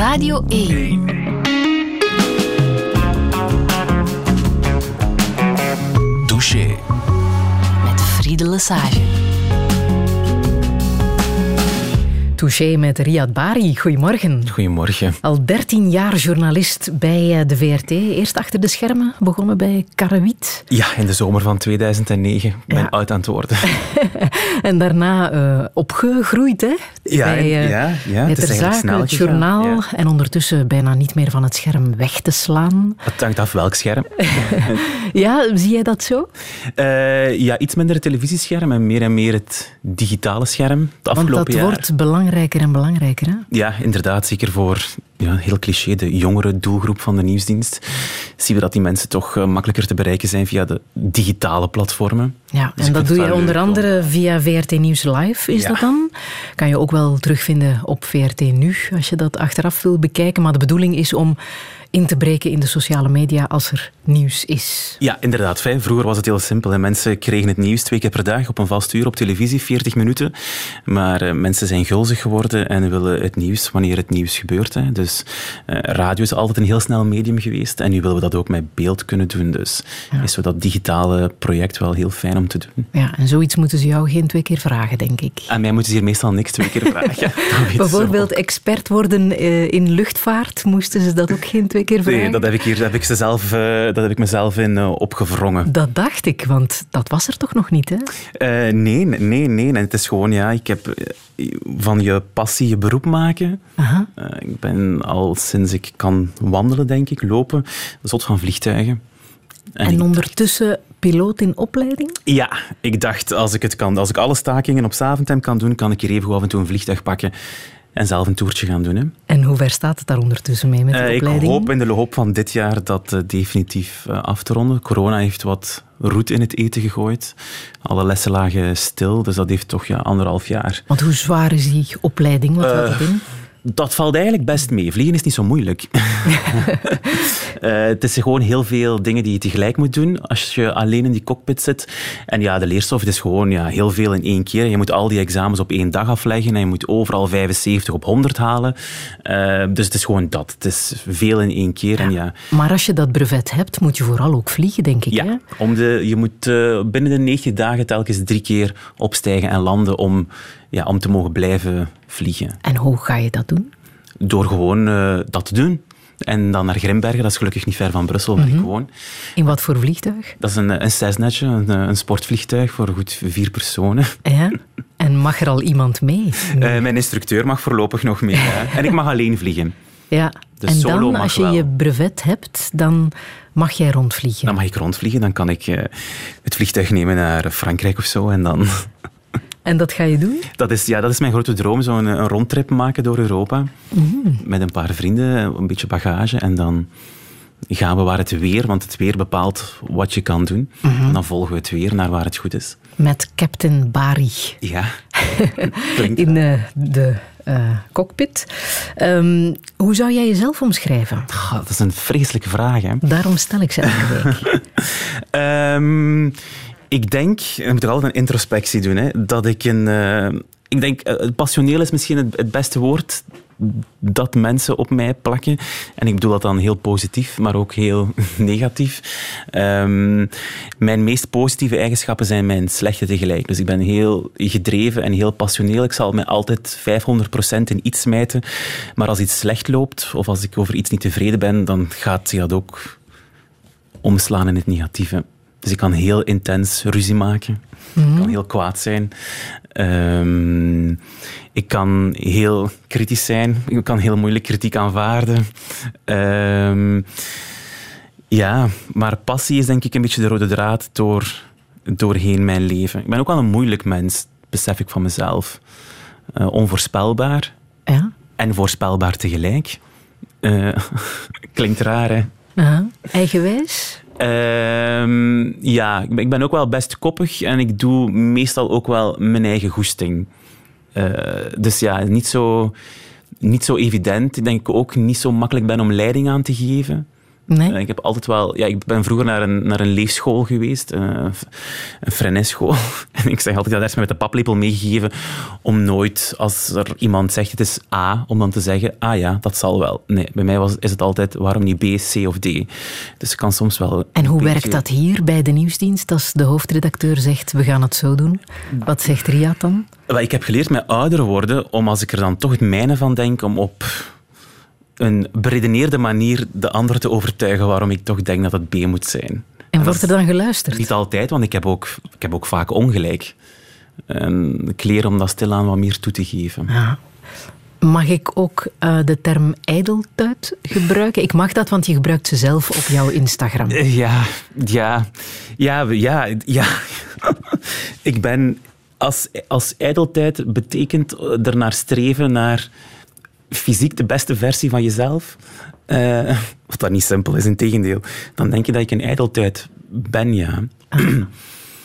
Radio 1. Douche. Met Friede Lesage. Touché met Riyad Bari. Goedemorgen. Goedemorgen. Al 13 jaar journalist bij eh, de VRT. Eerst achter de schermen, begonnen bij Karrewiet. Ja, in de zomer van 2009. Ik ben Ja. oud aan het worden. En daarna eh, opgegroeid, hè? Ja, bij, eh, ja, ja, bij het is Zaken, snel het journaal. ja. En ondertussen bijna niet meer van het scherm weg te slaan. Het hangt af welk scherm. Ja, zie jij dat zo? Ja, iets minder het televisiescherm en meer en meer het digitale scherm. Het Want afgelopen dat jaar. wordt belangrijker en belangrijker, hè? Ja, inderdaad. Zeker voor ja, heel cliché, de jongere doelgroep van de nieuwsdienst. Zien we dat die mensen toch eh, makkelijker te bereiken zijn via de digitale platformen. Ja, Dus en dat doe je onder om- andere via VRT Nieuws Live, is Ja. dat dan? Kan je ook wel terugvinden op VRT Nu, als je dat achteraf wil bekijken. Maar de bedoeling is om in te breken in de sociale media als er nieuws is. Ja, inderdaad. Fijn. Vroeger was het heel simpel. hè. Mensen kregen het nieuws twee keer per dag op een vast uur op televisie, 40 minuten. Maar eh, mensen zijn gulzig geworden en willen het nieuws wanneer het nieuws gebeurt. Hè. Dus eh, radio is altijd een heel snel medium geweest. En nu willen we dat ook met beeld kunnen doen. Dus is zo dat digitale project wel heel fijn om te doen. Ja, en zoiets moeten ze jou geen twee keer vragen, denk ik. Aan mij moeten ze hier meestal niks twee keer vragen. Bijvoorbeeld expert worden eh, in luchtvaart, moesten ze dat ook geen twee keer vragen? Nee, dat heb ik hier dat heb ik, ze zelf, eh, dat heb ik mezelf in eh, opgevrongen. Dat dacht ik, want dat was er toch nog niet, hè? Eh, nee, nee, nee. En het is gewoon, ja, ik heb van je passie je beroep maken. Aha. Ik ben al sinds ik kan wandelen, denk ik, lopen, zot van vliegtuigen. En, ondertussen piloot in opleiding? Ja, ik dacht, als ik het kan, als ik alle stakingen op Zaventem kan doen, kan ik hier even af en toe een vliegtuig pakken en zelf een toertje gaan doen. Hè. En hoe ver staat het daar ondertussen mee met de ik opleiding? hoop in de loop van dit jaar dat eh, definitief eh, af te ronden. Corona heeft wat roet in het eten gegooid. Alle lessen lagen stil, dus dat heeft toch ja, anderhalf jaar. Want hoe zwaar is die opleiding? Wat houdt het in? Dat valt eigenlijk best mee. Vliegen is niet zo moeilijk. Eh, het is gewoon heel veel dingen die je tegelijk moet doen als je alleen in die cockpit zit. En ja, de leerstof is gewoon ja, heel veel in één keer. Je moet al die examens op één dag afleggen en je moet overal 75 op 100 halen. Eh, dus het is gewoon dat. Het is veel in één keer. En ja, Maar als je dat brevet hebt, moet je vooral ook vliegen, denk ik. Hè? ja, om de, je moet eh, binnen de 90 dagen telkens drie keer opstijgen en landen om, ja, om te mogen blijven vliegen. En hoe ga je dat doen? Door gewoon eh, dat te doen. En dan naar Grimbergen, dat is gelukkig niet ver van Brussel, waar ik woon. In wat voor vliegtuig? Dat is een, een Cessnetje, een, eh, een sportvliegtuig voor goed vier personen. Ja? En mag er al iemand mee? Eh, mijn instructeur mag voorlopig nog mee. hè. En ik mag alleen vliegen. ja. dus en dan, als je wel. je brevet hebt, dan mag jij rondvliegen. Dan mag ik rondvliegen, dan kan ik eh, het vliegtuig nemen naar Frankrijk of zo. En dan... En dat ga je doen? Dat is, ja, dat is mijn grote droom, zo'n een rondtrip maken door Europa. Met een paar vrienden, een beetje bagage. En dan gaan we waar het weer, want het weer bepaalt wat je kan doen. En dan volgen we het weer naar waar het goed is. Met Captain Bari Ja, in eh, de eh, cockpit. Ehm, hoe zou jij jezelf omschrijven? Dat is een vreselijke vraag. Hè. Daarom stel ik ze elke week. Ehm, ik denk, en je moet toch altijd een introspectie doen, hè, dat ik een... eh, ik denk, eh, passioneel is misschien het, beste woord dat mensen op mij plakken. En ik bedoel dat dan heel positief, maar ook heel negatief. Ehm, mijn meest positieve eigenschappen zijn mijn slechte tegelijk. Dus ik ben heel gedreven en heel passioneel. Ik zal mij altijd 500% in iets smijten. Maar als iets slecht loopt, of als ik over iets niet tevreden ben, dan gaat zich dat ook omslaan in het negatieve. Dus ik kan heel intens ruzie maken. Ik kan heel kwaad zijn. Ehm, ik kan heel kritisch zijn. Ik kan heel moeilijk kritiek aanvaarden. Ehm, ja, maar passie is denk ik een beetje de rode draad door, doorheen mijn leven. Ik ben ook wel een moeilijk mens, besef ik van mezelf. Eh, onvoorspelbaar Ja? en voorspelbaar tegelijk. Eh, klinkt raar, hè? Eigenwijs? Ehm, ja, ik ben- ook wel best koppig en ik doe meestal ook wel mijn eigen goesting. Eh, dus ja, niet zo, niet zo evident. Ik denk ook niet zo makkelijk ben om leiding aan te geven. Nee? Eh, ik heb altijd wel... Ja, ik ben vroeger naar een, naar een leefschool geweest, eh, een Frenesschool. En ik zeg altijd, dat is me met de paplepel meegegeven om nooit, als er iemand zegt het is A, om dan te zeggen, ah ja, dat zal wel. Nee, bij mij was, is het altijd, waarom niet B, C of D? Dus ik kan soms wel... En hoe werkt dat hier bij de nieuwsdienst als de hoofdredacteur zegt we gaan het zo doen? Wat zegt Riyad dan? Wel, Ik heb geleerd met ouder worden, om als ik er dan toch het mijne van denk, om op een beredeneerde manier de ander te overtuigen waarom ik toch denk dat het B moet zijn. En wordt er dan geluisterd? Niet altijd, want ik heb ook, ik heb ook vaak ongelijk. En ik leer om dat stilaan wat meer toe te geven. Ja. Mag ik ook eh, de term ijdeltuit gebruiken? Ik mag dat, want je gebruikt ze zelf op jouw Instagram. Eh, Ja, ja, ja, ja, ja. ik ben als, als ijdeltijd betekent ernaar streven naar fysiek de beste versie van jezelf. Eh, wat dat niet simpel is, in tegendeel. Dan denk je dat ik een ijdeltuit ben, ja.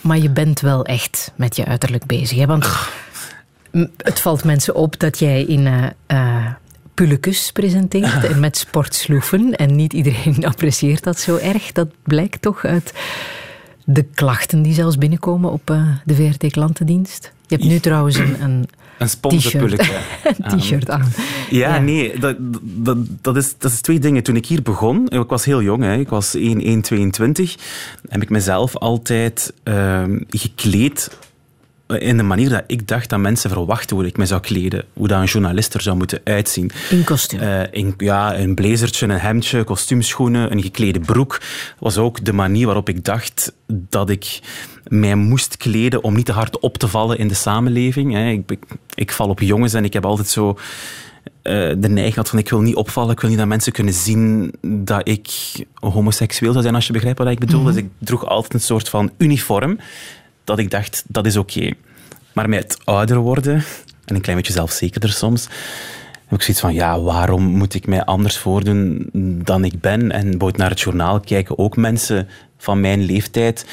Maar je bent wel echt met je uiterlijk bezig. Hè? Want het valt mensen op dat jij in Pullekes presenteert en met sportsloeven. En niet iedereen apprecieert dat zo erg. Dat blijkt toch uit de klachten die zelfs binnenkomen op de VRT Klantendienst. Je hebt nu trouwens een, een Een sponsorpulletje. een t-shirt aan. Ja, Ja. nee, dat, dat, dat, is, dat is twee dingen. Toen ik hier begon, ik was heel jong, hè, ik was 1, 1, 22, heb ik mezelf altijd ehm, gekleed in de manier dat ik dacht dat mensen verwachten hoe ik me zou kleden. Hoe dat een journalist er zou moeten uitzien. In kostuum. Eh, in, ja, een blazertje, een hemdje, kostuumschoenen, een geklede broek. was ook de manier waarop ik dacht dat ik mij moest kleden om niet te hard op te vallen in de samenleving. hè. Ik, ik, ik val op jongens en ik heb altijd zo eh, de neiging gehad van ik wil niet opvallen, ik wil niet dat mensen kunnen zien dat ik homoseksueel zou zijn, als je begrijpt wat ik bedoel. Dus ik droeg altijd een soort van uniform dat ik dacht, dat is oké. Maar met ouder worden, en een klein beetje zelfzekerder soms, heb ik zoiets van, ja, waarom moet ik mij anders voordoen dan ik ben? En bijvoorbeeld naar het journaal kijken ook mensen van mijn leeftijd.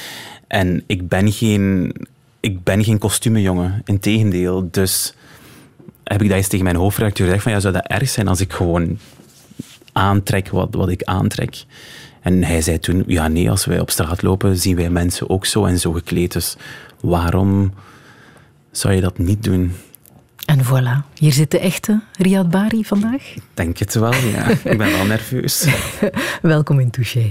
En ik ben geen, ik ben geen kostumenjongen, integendeel. Dus heb ik dat eens tegen mijn hoofdredacteur gezegd van, ja, zou dat erg zijn als ik gewoon aantrek wat, wat ik aantrek? En hij zei toen, ja nee, als wij op straat lopen, zien wij mensen ook zo en zo gekleed. Dus waarom zou je dat niet doen? En voilà, hier zit de echte Riyad Bari vandaag. Ik Denk het wel, ja. ik ben wel nerveus. Welkom in Touché.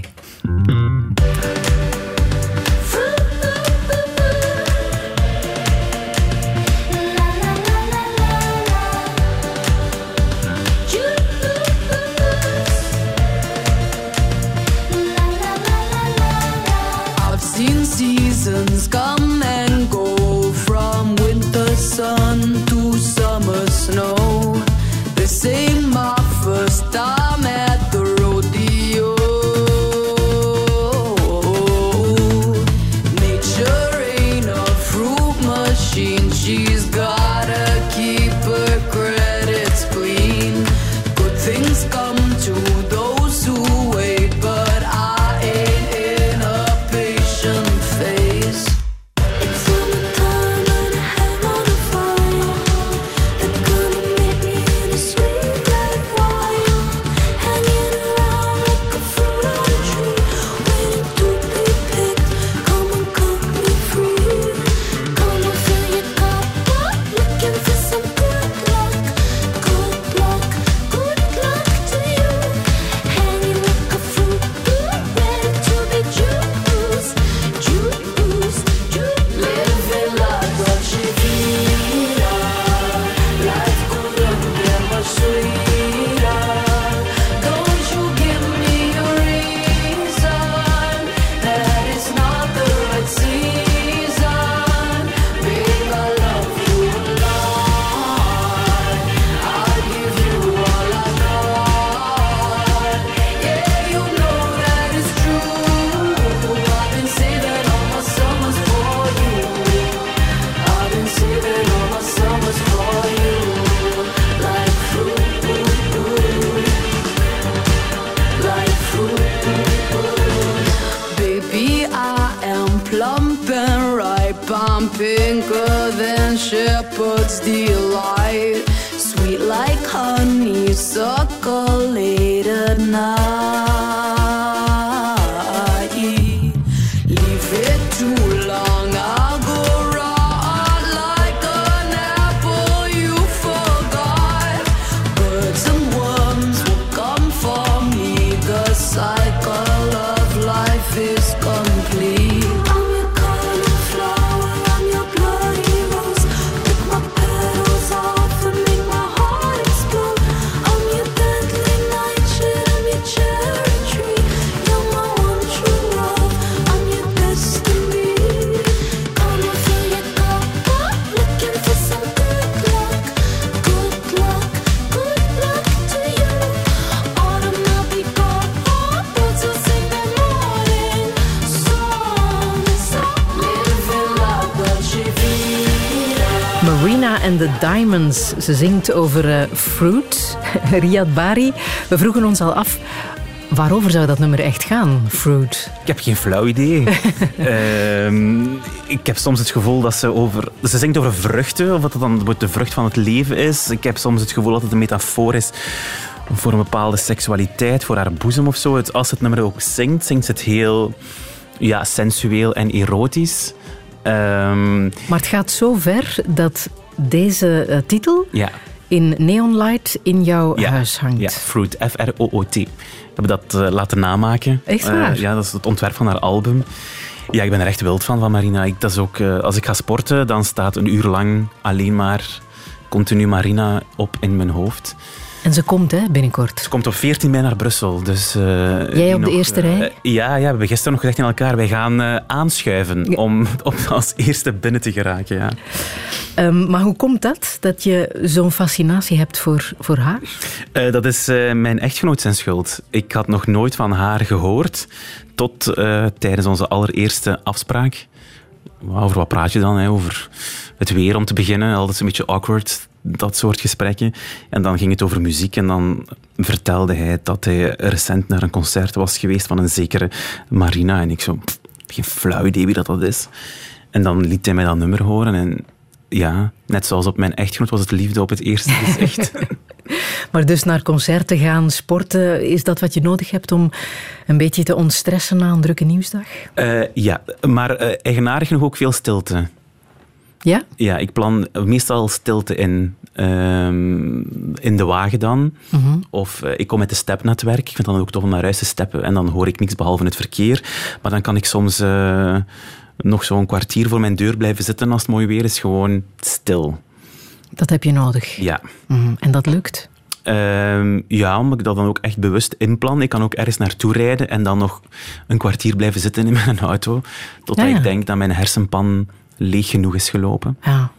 Diamonds. Ze zingt over eh, fruit, Riyad Bari. We vroegen ons al af, waarover zou dat nummer echt gaan, fruit? Ik heb geen flauw idee. Ehm, ik heb soms het gevoel dat ze over... Ze zingt over vruchten, of dat het dan de vrucht van het leven is. Ik heb soms het gevoel dat het een metafoor is voor een bepaalde seksualiteit, voor haar boezem of zo. Het- Als het nummer ook zingt, zingt ze het heel ja, sensueel en erotisch. Ehm, Maar het gaat zo ver dat deze eh, titel ja, in neonlight in jouw Ja. huis hangt. ja, Fruit, F-R-O-O-T. We hebben dat eh, laten namaken. Echt Eh, waar? ja, dat is het ontwerp van haar album. Ja, ik ben er echt wild van, van Marina. Ik, dat is ook, als ik ga sporten, dan staat een uur lang alleen maar continu Marina op in mijn hoofd. En ze komt hè, binnenkort. Ze komt op 14 mei naar Brussel. Dus, eh, Jij op de eerste eh, rij? ja, ja, we hebben gisteren nog gezegd in elkaar, wij gaan eh, aanschuiven Ja. om, om als eerste binnen te geraken. Ja. Ehm, maar hoe komt dat, dat je zo'n fascinatie hebt voor, voor haar? Dat is mijn echtgenoot zijn schuld. Ik had nog nooit van haar gehoord tot tijdens onze allereerste afspraak. Over wat praat je dan? Hè? Over het weer om te beginnen. Altijd een beetje awkward, dat soort gesprekken. En dan ging het over muziek en dan vertelde hij dat hij recent naar een concert was geweest van een zekere Marina. En ik zo, geen flauw idee wie dat, dat is. En dan liet hij mij dat nummer horen en ja, net zoals op mijn echtgenoot was het liefde op het eerste gezicht. Maar dus naar concerten gaan, sporten, is dat wat je nodig hebt om een beetje te ontstressen na een drukke nieuwsdag? Eh, ja, maar eh, eigenaardig nog ook veel stilte. Ja? Ja, ik plan meestal stilte in. ehm, in de wagen dan. Of eh, ik kom met de step naar het werk. Ik vind het dan ook tof om naar huis te steppen. En dan hoor ik niks behalve het verkeer. Maar dan kan ik soms nog zo'n kwartier voor mijn deur blijven zitten als het mooi weer is. Gewoon stil. Dat heb je nodig. Ja. Mhm. En dat lukt. Ehm, ja, omdat ik dat dan ook echt bewust inplan. Ik kan ook ergens naartoe rijden en dan nog een kwartier blijven zitten in mijn auto. Totdat Ja, ja. ik denk dat mijn hersenpan leeg genoeg is gelopen. Ja.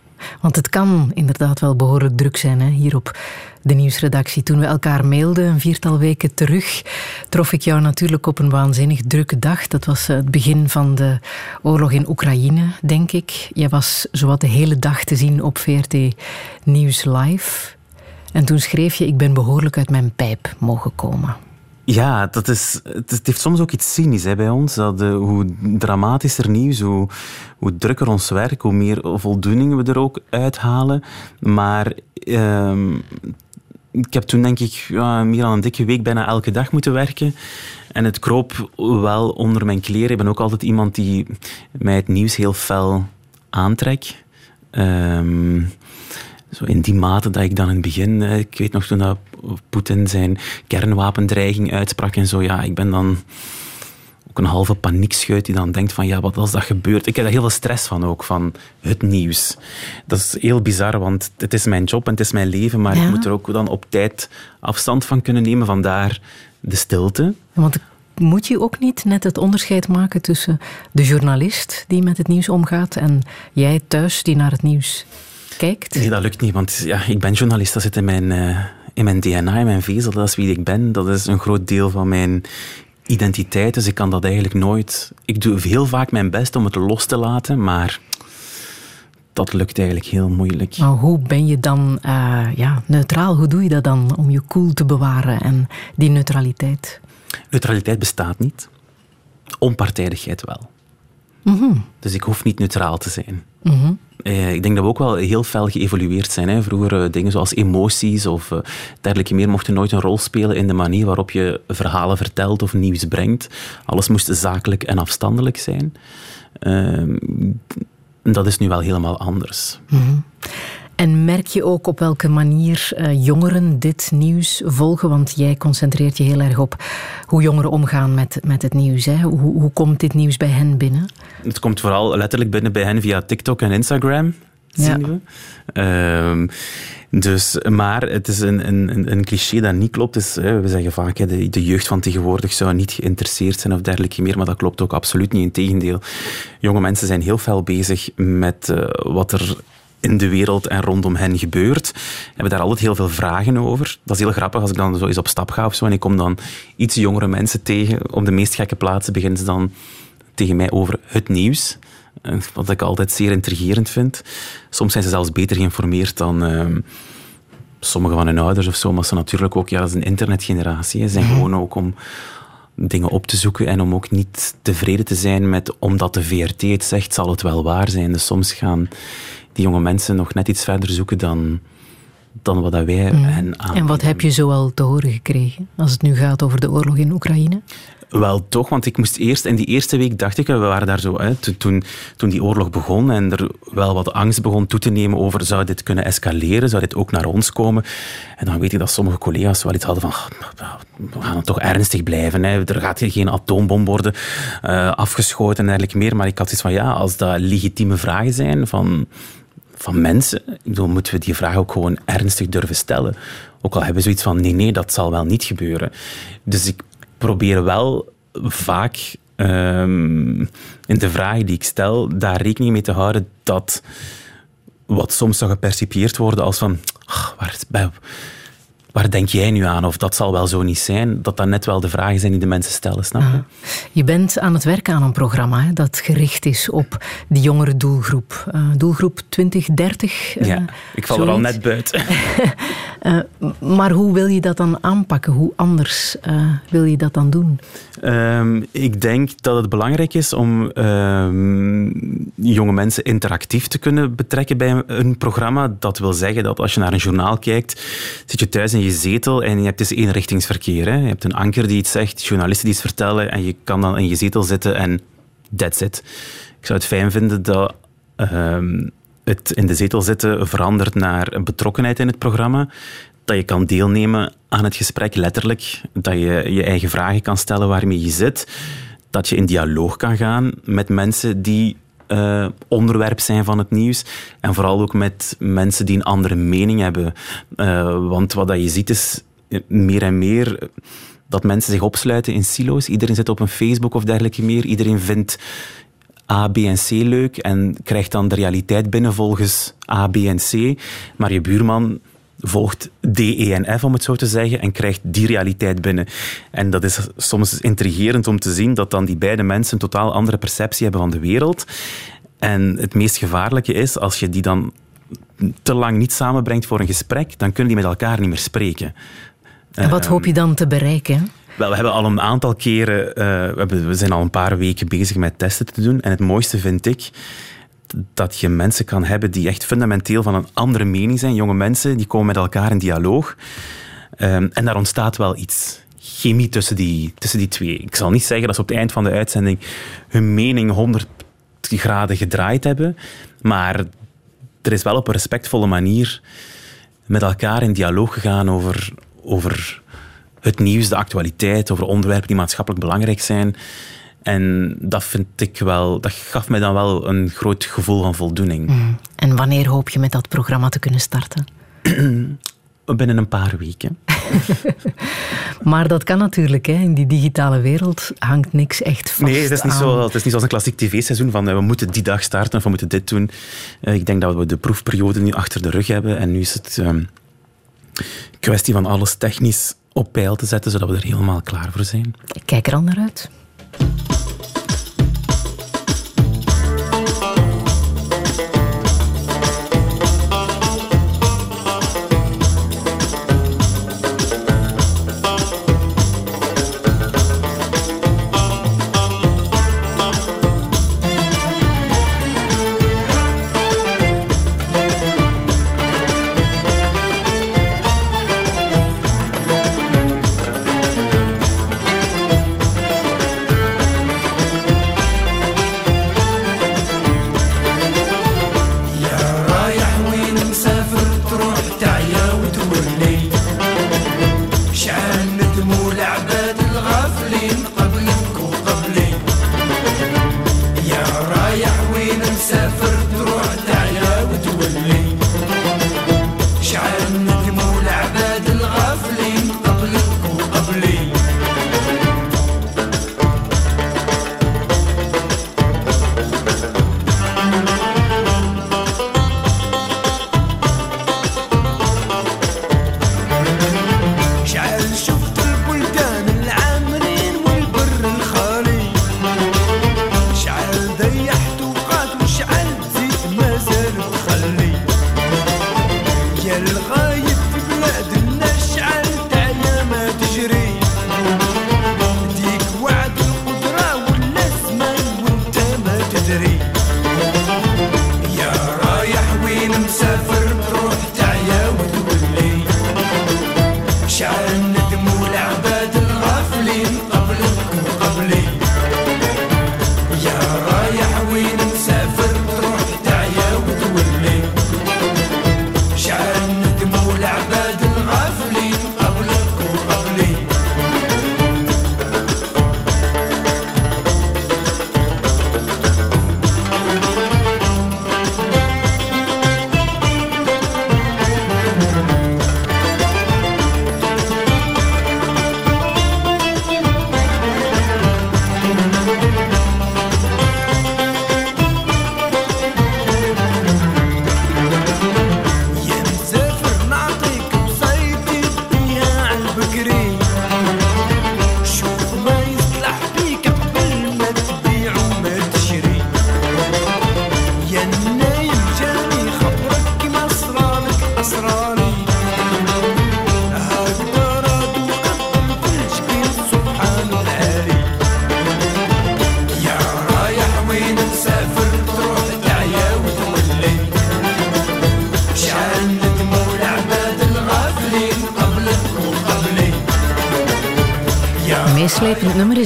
Want het kan inderdaad wel behoorlijk druk zijn hè, hier op de nieuwsredactie. Toen we elkaar mailden, een viertal weken terug, trof ik jou natuurlijk op een waanzinnig drukke dag. Dat was eh, het begin van de oorlog in Oekraïne, denk ik. Jij was zowat de hele dag te zien op VRT Nieuws Live. En toen schreef je, ik ben behoorlijk uit mijn pijp mogen komen. Ja, dat is, het, heeft soms ook iets cynisch hè, bij ons. Dat, eh, hoe dramatischer nieuws, hoe, hoe drukker ons werk, hoe meer voldoening we er ook uithalen. Maar ehm, ik heb toen denk ik meer dan een dikke week bijna elke dag moeten werken. En het kroop wel onder mijn kleren. Ik ben ook altijd iemand die mij het nieuws heel fel aantrekt. Ehm, zo in die mate dat ik dan in het begin, eh, ik weet nog toen dat Poetin zijn kernwapendreiging uitsprak en zo, ja, ik ben dan ook een halve paniekscheut die dan denkt van, ja, wat als dat gebeurt? Ik heb daar heel veel stress van ook, van het nieuws. Dat is heel bizar, want het is mijn job en het is mijn leven, maar Ja. ik moet er ook dan op tijd afstand van kunnen nemen, vandaar de stilte. Want moet je ook niet net het onderscheid maken tussen de journalist die met het nieuws omgaat en jij thuis die naar het nieuws kijkt? Nee, dat lukt niet, want ja, ik ben journalist. Dat zit in mijn, eh, in mijn DNA, in mijn vezel. Dat is wie ik ben. Dat is een groot deel van mijn identiteit. Dus ik kan dat eigenlijk nooit... Ik doe heel vaak mijn best om het los te laten, maar dat lukt eigenlijk heel moeilijk. Maar hoe ben je dan eh, ja, neutraal? Hoe doe je dat dan om je cool te bewaren en die neutraliteit? Neutraliteit bestaat niet. Onpartijdigheid wel. Dus ik hoef niet neutraal te zijn. Eh, ik denk dat we ook wel heel fel geëvolueerd zijn. Hè. Vroeger eh, dingen zoals emoties of eh, dergelijke meer mochten nooit een rol spelen in de manier waarop je verhalen vertelt of nieuws brengt. Alles moest zakelijk en afstandelijk zijn. Ehm, dat is nu wel helemaal anders. En merk je ook op welke manier eh, jongeren dit nieuws volgen? Want jij concentreert je heel erg op hoe jongeren omgaan met, met het nieuws. Hè? Hoe, hoe komt dit nieuws bij hen binnen? Het komt vooral letterlijk binnen bij hen via TikTok en Instagram, zien Ja. we. Ehm, dus, maar het is een, een, een cliché dat niet klopt. Dus, hè, we zeggen vaak, hè, de, de jeugd van tegenwoordig zou niet geïnteresseerd zijn of dergelijke meer, maar dat klopt ook absoluut niet. Integendeel, jonge mensen zijn heel fel bezig met eh, wat er in de wereld en rondom hen gebeurt. Hebben daar altijd heel veel vragen over. Dat is heel grappig als ik dan zo eens op stap ga of zo en ik kom dan iets jongere mensen tegen. Op de meest gekke plaatsen beginnen ze dan tegen mij over het nieuws. Eh, Wat ik altijd zeer intrigerend vind. Soms zijn ze zelfs beter geïnformeerd dan ehm, sommige van hun ouders of zo. Maar ze natuurlijk ook, ja, dat is een internetgeneratie. Ze zijn gewoon ook om dingen op te zoeken en om ook niet tevreden te zijn met omdat de VRT het zegt, zal het wel waar zijn. Dus soms gaan die jonge mensen nog net iets verder zoeken dan, dan wat dat wij hen aan. En wat heb je zoal te horen gekregen als het nu gaat over de oorlog in Oekraïne? Wel toch, want ik moest eerst, in die eerste week dacht ik, we waren daar zo, hè, to- toen, toen die oorlog begon en er wel wat angst begon toe te nemen over, zou dit kunnen escaleren, zou dit ook naar ons komen? En dan weet ik dat sommige collega's wel iets hadden van, "Ah, we gaan het toch ernstig blijven, hè. er gaat hier geen atoombom worden eh, afgeschoten en dergelijke meer, maar ik had iets van, ja, als dat legitieme vragen zijn van, van mensen, ik bedoel, moeten we die vraag ook gewoon ernstig durven stellen. Ook al hebben we zoiets van, nee, nee, dat zal wel niet gebeuren. Dus ik probeer wel vaak ehm, in de vragen die ik stel, daar rekening mee te houden dat wat soms zou gepercipieerd worden als van, "Ach, waar, waar denk jij nu aan? Of dat zal wel zo niet zijn. Dat dat net wel de vragen zijn die de mensen stellen, snap je? Je bent aan het werken aan een programma hè, dat gericht is op die jongere doelgroep. Eh, doelgroep 2030. eh, Ja, ik val er al net buiten. Eh, maar hoe wil je dat dan aanpakken? Hoe anders wil je dat dan doen? Ehm, ik denk dat het belangrijk is om ehm, jonge mensen interactief te kunnen betrekken bij een programma. Dat wil zeggen dat als je naar een journaal kijkt, zit je thuis in je zetel en je hebt dus eenrichtingsverkeer. Hè? Je hebt een anker die iets zegt, journalisten die iets vertellen en je kan dan in je zetel zitten en that's it. Ik zou het fijn vinden dat ehm, het in de zetel zitten verandert naar betrokkenheid in het programma. Dat je kan deelnemen aan het gesprek, letterlijk. Dat je je eigen vragen kan stellen waarmee je zit. Dat je in dialoog kan gaan met mensen die eh, onderwerp zijn van het nieuws. En vooral ook met mensen die een andere mening hebben. Eh, want wat dat je ziet is eh, meer en meer dat mensen zich opsluiten in silo's. Iedereen zit op een Facebook of dergelijke meer. Iedereen vindt A, B en C leuk en krijgt dan de realiteit binnen volgens A, B en C. Maar je buurman volgt D, E en F, om het zo te zeggen, en krijgt die realiteit binnen. En dat is soms intrigerend om te zien dat dan die beide mensen een totaal andere perceptie hebben van de wereld. En het meest gevaarlijke is, als je die dan te lang niet samenbrengt voor een gesprek, dan kunnen die met elkaar niet meer spreken. En wat hoop je dan te bereiken? Wel, we hebben al een aantal keren, eh, we zijn al een paar weken bezig met testen te doen. En het mooiste vind ik dat je mensen kan hebben die echt fundamenteel van een andere mening zijn. Jonge mensen, die komen met elkaar in dialoog. Ehm, en daar ontstaat wel iets. Chemie tussen die, tussen die twee. Ik zal niet zeggen dat ze op het eind van de uitzending hun mening 100 graden gedraaid hebben. Maar er is wel op een respectvolle manier met elkaar in dialoog gegaan over, over het nieuws, de actualiteit, over onderwerpen die maatschappelijk belangrijk zijn. En dat vind ik wel, dat gaf mij dan wel een groot gevoel van voldoening. En wanneer hoop je met dat programma te kunnen starten? Binnen een paar weken. Maar dat kan natuurlijk. Hè. In die digitale wereld hangt niks echt vast Nee, het is, niet aan. zo, het is niet zoals een klassiek tv-seizoen van eh, we moeten die dag starten of we moeten dit doen. Eh, ik denk dat we de proefperiode nu achter de rug hebben en nu is het ehm kwestie van alles technisch op peil te zetten, zodat we er helemaal klaar voor zijn. Ik kijk er al naar uit.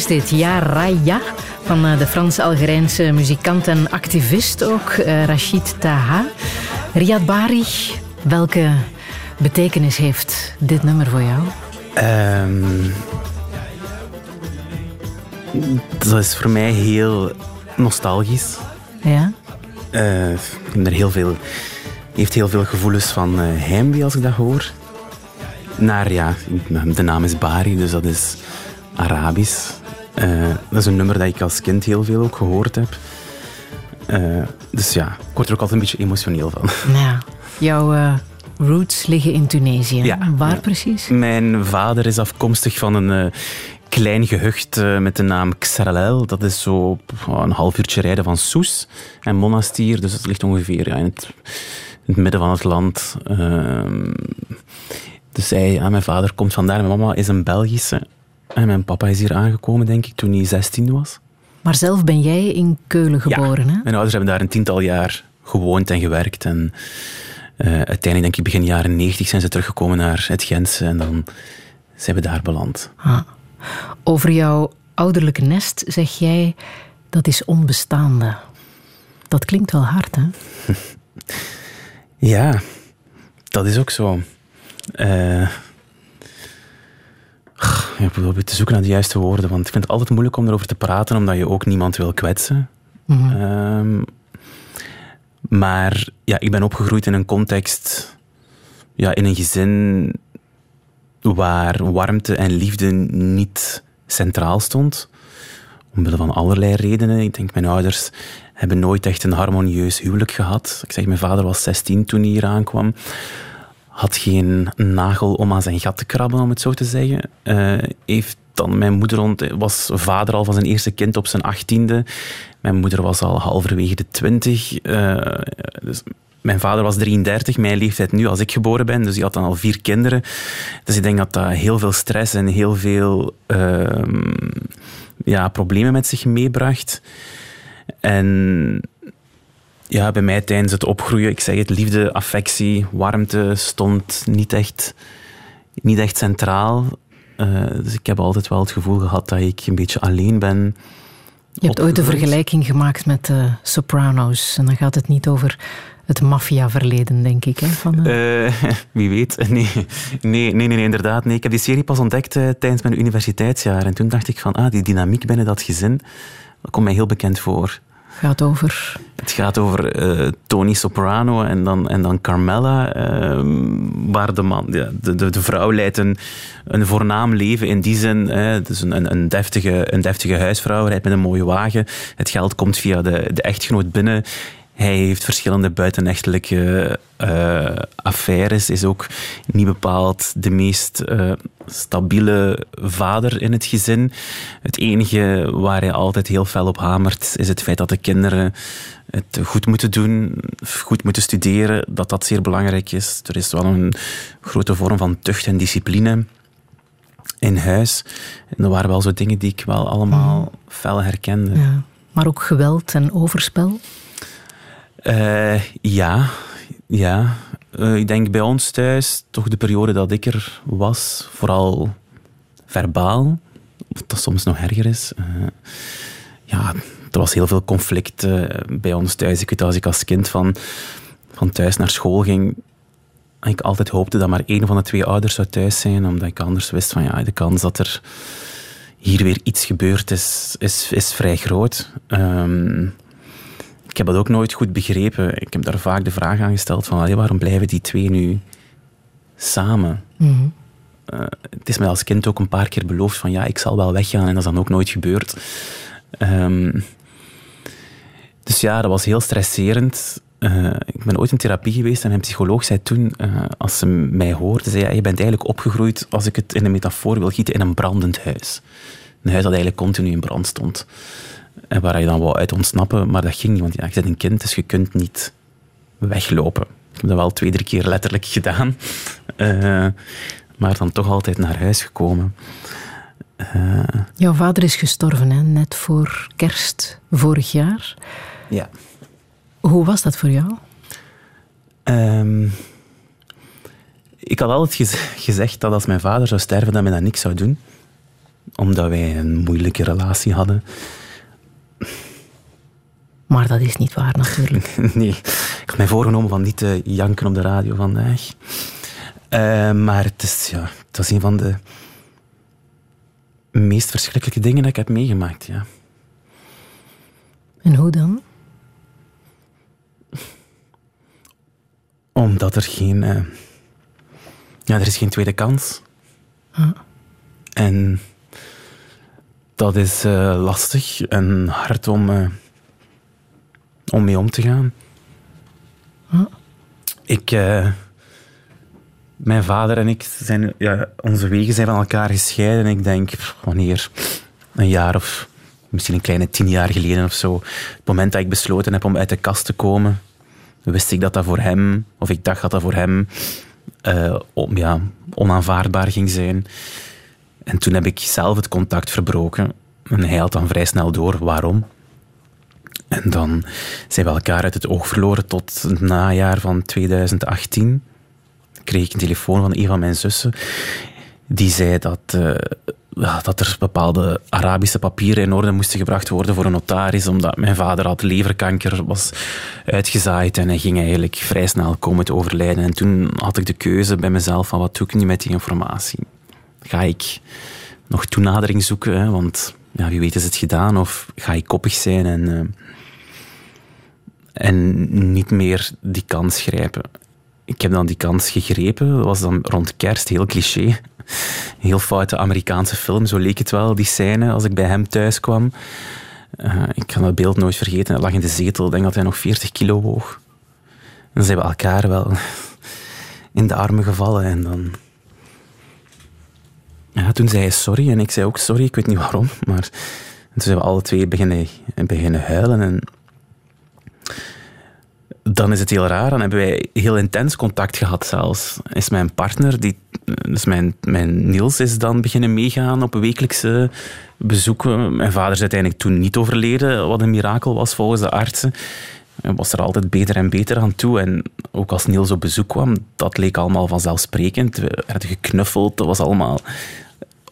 Is dit, Ja Raya, van eh, de Frans-Algerijnse muzikant en activist ook, eh, Rachid Taha. Riyad Bari, welke betekenis heeft dit nummer voor jou? Ehm, dat is voor mij heel nostalgisch. Ja? Eh, ik heb er heel veel, heeft heel veel gevoelens van heimwee als ik dat hoor. Naar, ja, de naam is Bari, dus dat is Arabisch. Eh, dat is een nummer dat ik als kind heel veel ook gehoord heb. Eh, dus ja, ik word er ook altijd een beetje emotioneel van. Ja. Jouw eh, roots liggen in Tunesië. Ja. Waar Ja. precies? Mijn vader is afkomstig van een klein gehucht eh, met de naam Xaralel. Dat is zo oh, een half uurtje rijden van Soes en Monastir. Dus dat ligt ongeveer ja, in, het, in het midden van het land. Ehm, dus hij, mijn vader komt vandaar. Mijn mama is een Belgische. En mijn papa is hier aangekomen, denk ik, toen hij 16 was. Maar zelf ben jij in Keulen geboren, ja. hè? Mijn ouders hebben daar een tiental jaar gewoond en gewerkt. En eh, uiteindelijk, denk ik, begin jaren 90 zijn ze teruggekomen naar het Gentse. En dan zijn we daar beland. Ah. Over jouw ouderlijke nest zeg jij dat is onbestaande. Dat klinkt wel hard, hè? Ja, dat is ook zo. Eh, ik probeer te zoeken naar de juiste woorden, want ik vind het altijd moeilijk om erover te praten, omdat je ook niemand wil kwetsen. Ehm, maar ja, ik ben opgegroeid in een context, ja, in een gezin waar warmte en liefde niet centraal stond. Omwille van allerlei redenen. Ik denk, mijn ouders hebben nooit echt een harmonieus huwelijk gehad. Ik zeg, mijn vader was 16 toen hij hier aankwam. Had geen nagel om aan zijn gat te krabben, om het zo te zeggen. Eh, heeft dan mijn moeder was vader al van zijn eerste kind op zijn achttiende. Mijn moeder was al halverwege de twintig. Eh, dus mijn vader was 33, mijn leeftijd nu als ik geboren ben. Dus die had dan al vier kinderen. Dus ik denk dat dat heel veel stress en heel veel ehm, ja, problemen met zich meebracht. En ja, bij mij tijdens het opgroeien, ik zeg het, liefde, affectie, warmte stond niet echt, niet echt centraal. Eh, dus ik heb altijd wel het gevoel gehad dat ik een beetje alleen ben. Je hebt ooit de vergelijking gemaakt met de Sopranos. En dan gaat het niet over het maffia-verleden, denk ik. Hè? Van, eh, Eh, wie weet. Nee. Nee, nee, nee, inderdaad. Nee. Ik heb die serie pas ontdekt tijdens mijn universiteitsjaar. En toen dacht ik van, ah, die dynamiek binnen dat gezin, dat komt mij heel bekend voor. Gaat over... Het gaat over eh, Tony Soprano en dan, en dan Carmela, ehm, waar de, man, ja, de, de, de vrouw leidt een, een voornaam leven in die zin. Hè, een, een, deftige, een deftige huisvrouw, rijdt met een mooie wagen. Het geld komt via de echtgenoot binnen. Hij heeft verschillende buitenechtelijke eh, affaires, is ook niet bepaald de meest eh, stabiele vader in het gezin. Het enige waar hij altijd heel fel op hamert, is het feit dat de kinderen het goed moeten doen, goed moeten studeren, dat dat zeer belangrijk is. Er is wel een grote vorm van tucht en discipline in huis. En er waren wel zo dingen die ik wel allemaal fel herkende. Ja. Maar ook geweld en overspel. Eh, ja, ja. Eh, ik denk bij ons thuis, toch de periode dat ik er was, vooral verbaal, wat soms nog erger is. Eh, ja, er was heel veel conflict bij ons thuis. Ik weet als ik als kind van, van thuis naar school ging, ik altijd hoopte dat maar één van de twee ouders zou thuis zijn, omdat ik anders wist van ja, de kans dat er hier weer iets gebeurt is, is, is vrij groot. Ehm, ik heb dat ook nooit goed begrepen. Ik heb daar vaak de vraag aan gesteld van allee, waarom blijven die twee nu samen? Eh, het is mij als kind ook een paar keer beloofd van ja, ik zal wel weggaan en dat is dan ook nooit gebeurd. Ehm, dus ja, dat was heel stresserend. Eh, ik ben ooit in therapie geweest en mijn psycholoog zei toen, eh, als ze mij hoorde, zei je bent eigenlijk opgegroeid, als ik het in een metafoor wil gieten, in een brandend huis. Een huis dat eigenlijk continu in brand stond. En waar je dan wou uit ontsnappen, maar dat ging niet, want ja, je bent een kind, dus je kunt niet weglopen. Ik heb dat wel twee, drie keer letterlijk gedaan. Eh, maar dan toch altijd naar huis gekomen. Eh, Jouw vader is gestorven, hè? net voor kerst vorig jaar. ja. Hoe was dat voor jou? Ehm, ik had altijd gez- gezegd dat als mijn vader zou sterven, dat mij dat niks zou doen. Omdat wij een moeilijke relatie hadden. Maar dat is niet waar, natuurlijk. nee, ik had mij voorgenomen van niet te janken op de radio vandaag. Eh, maar het is, ja, het was een van de meest verschrikkelijke dingen dat ik heb meegemaakt. Ja. En hoe dan? Omdat er geen... eh, ja, er is geen tweede kans. En dat is eh, lastig en hard om, om mee om te gaan. Ik... eh, mijn vader en ik zijn... Ja, onze wegen zijn van elkaar gescheiden. Ik denk, wanneer? Een jaar of misschien een kleine tien jaar geleden of zo. Het moment dat ik besloten heb om uit de kast te komen, wist ik dat dat voor hem, of ik dacht dat dat voor hem om, ja, onaanvaardbaar ging zijn. En toen heb ik zelf het contact verbroken. En hij had dan vrij snel door waarom. En dan zijn we elkaar uit het oog verloren tot het najaar van 2018. Kreeg ik een telefoon van een van mijn zussen. Die zei dat, eh, dat er bepaalde Arabische papieren in orde moesten gebracht worden voor een notaris, omdat mijn vader had leverkanker, was uitgezaaid en hij ging eigenlijk vrij snel komen te overlijden. En toen had ik de keuze bij mezelf van wat doe ik nu met die informatie? Ga ik nog toenadering zoeken, hè, want ja, wie weet is het gedaan, of ga ik koppig zijn en, eh, en niet meer die kans grijpen? Ik heb dan die kans gegrepen, dat was dan rond kerst, heel cliché. Heel foute Amerikaanse film, zo leek het wel, die scène, als ik bij hem thuis kwam. Eh, ik kan dat beeld nooit vergeten. Hij lag in de zetel, ik denk dat hij nog 40 kilo woog. En dan zijn we elkaar wel in de armen gevallen. En dan... Ja, toen zei hij sorry en ik zei ook sorry, ik weet niet waarom. Maar toen zijn we alle twee beginnen, beginnen huilen. En dan is het heel raar. Dan hebben wij heel intens contact gehad zelfs. Is mijn partner, die, dus mijn, mijn Niels, is dan beginnen meegaan op wekelijkse bezoeken. Mijn vader is uiteindelijk toen niet overleden, wat een mirakel was volgens de artsen. Hij was er altijd beter en beter aan toe. En ook als Niels op bezoek kwam, dat leek allemaal vanzelfsprekend. We werden geknuffeld, dat was allemaal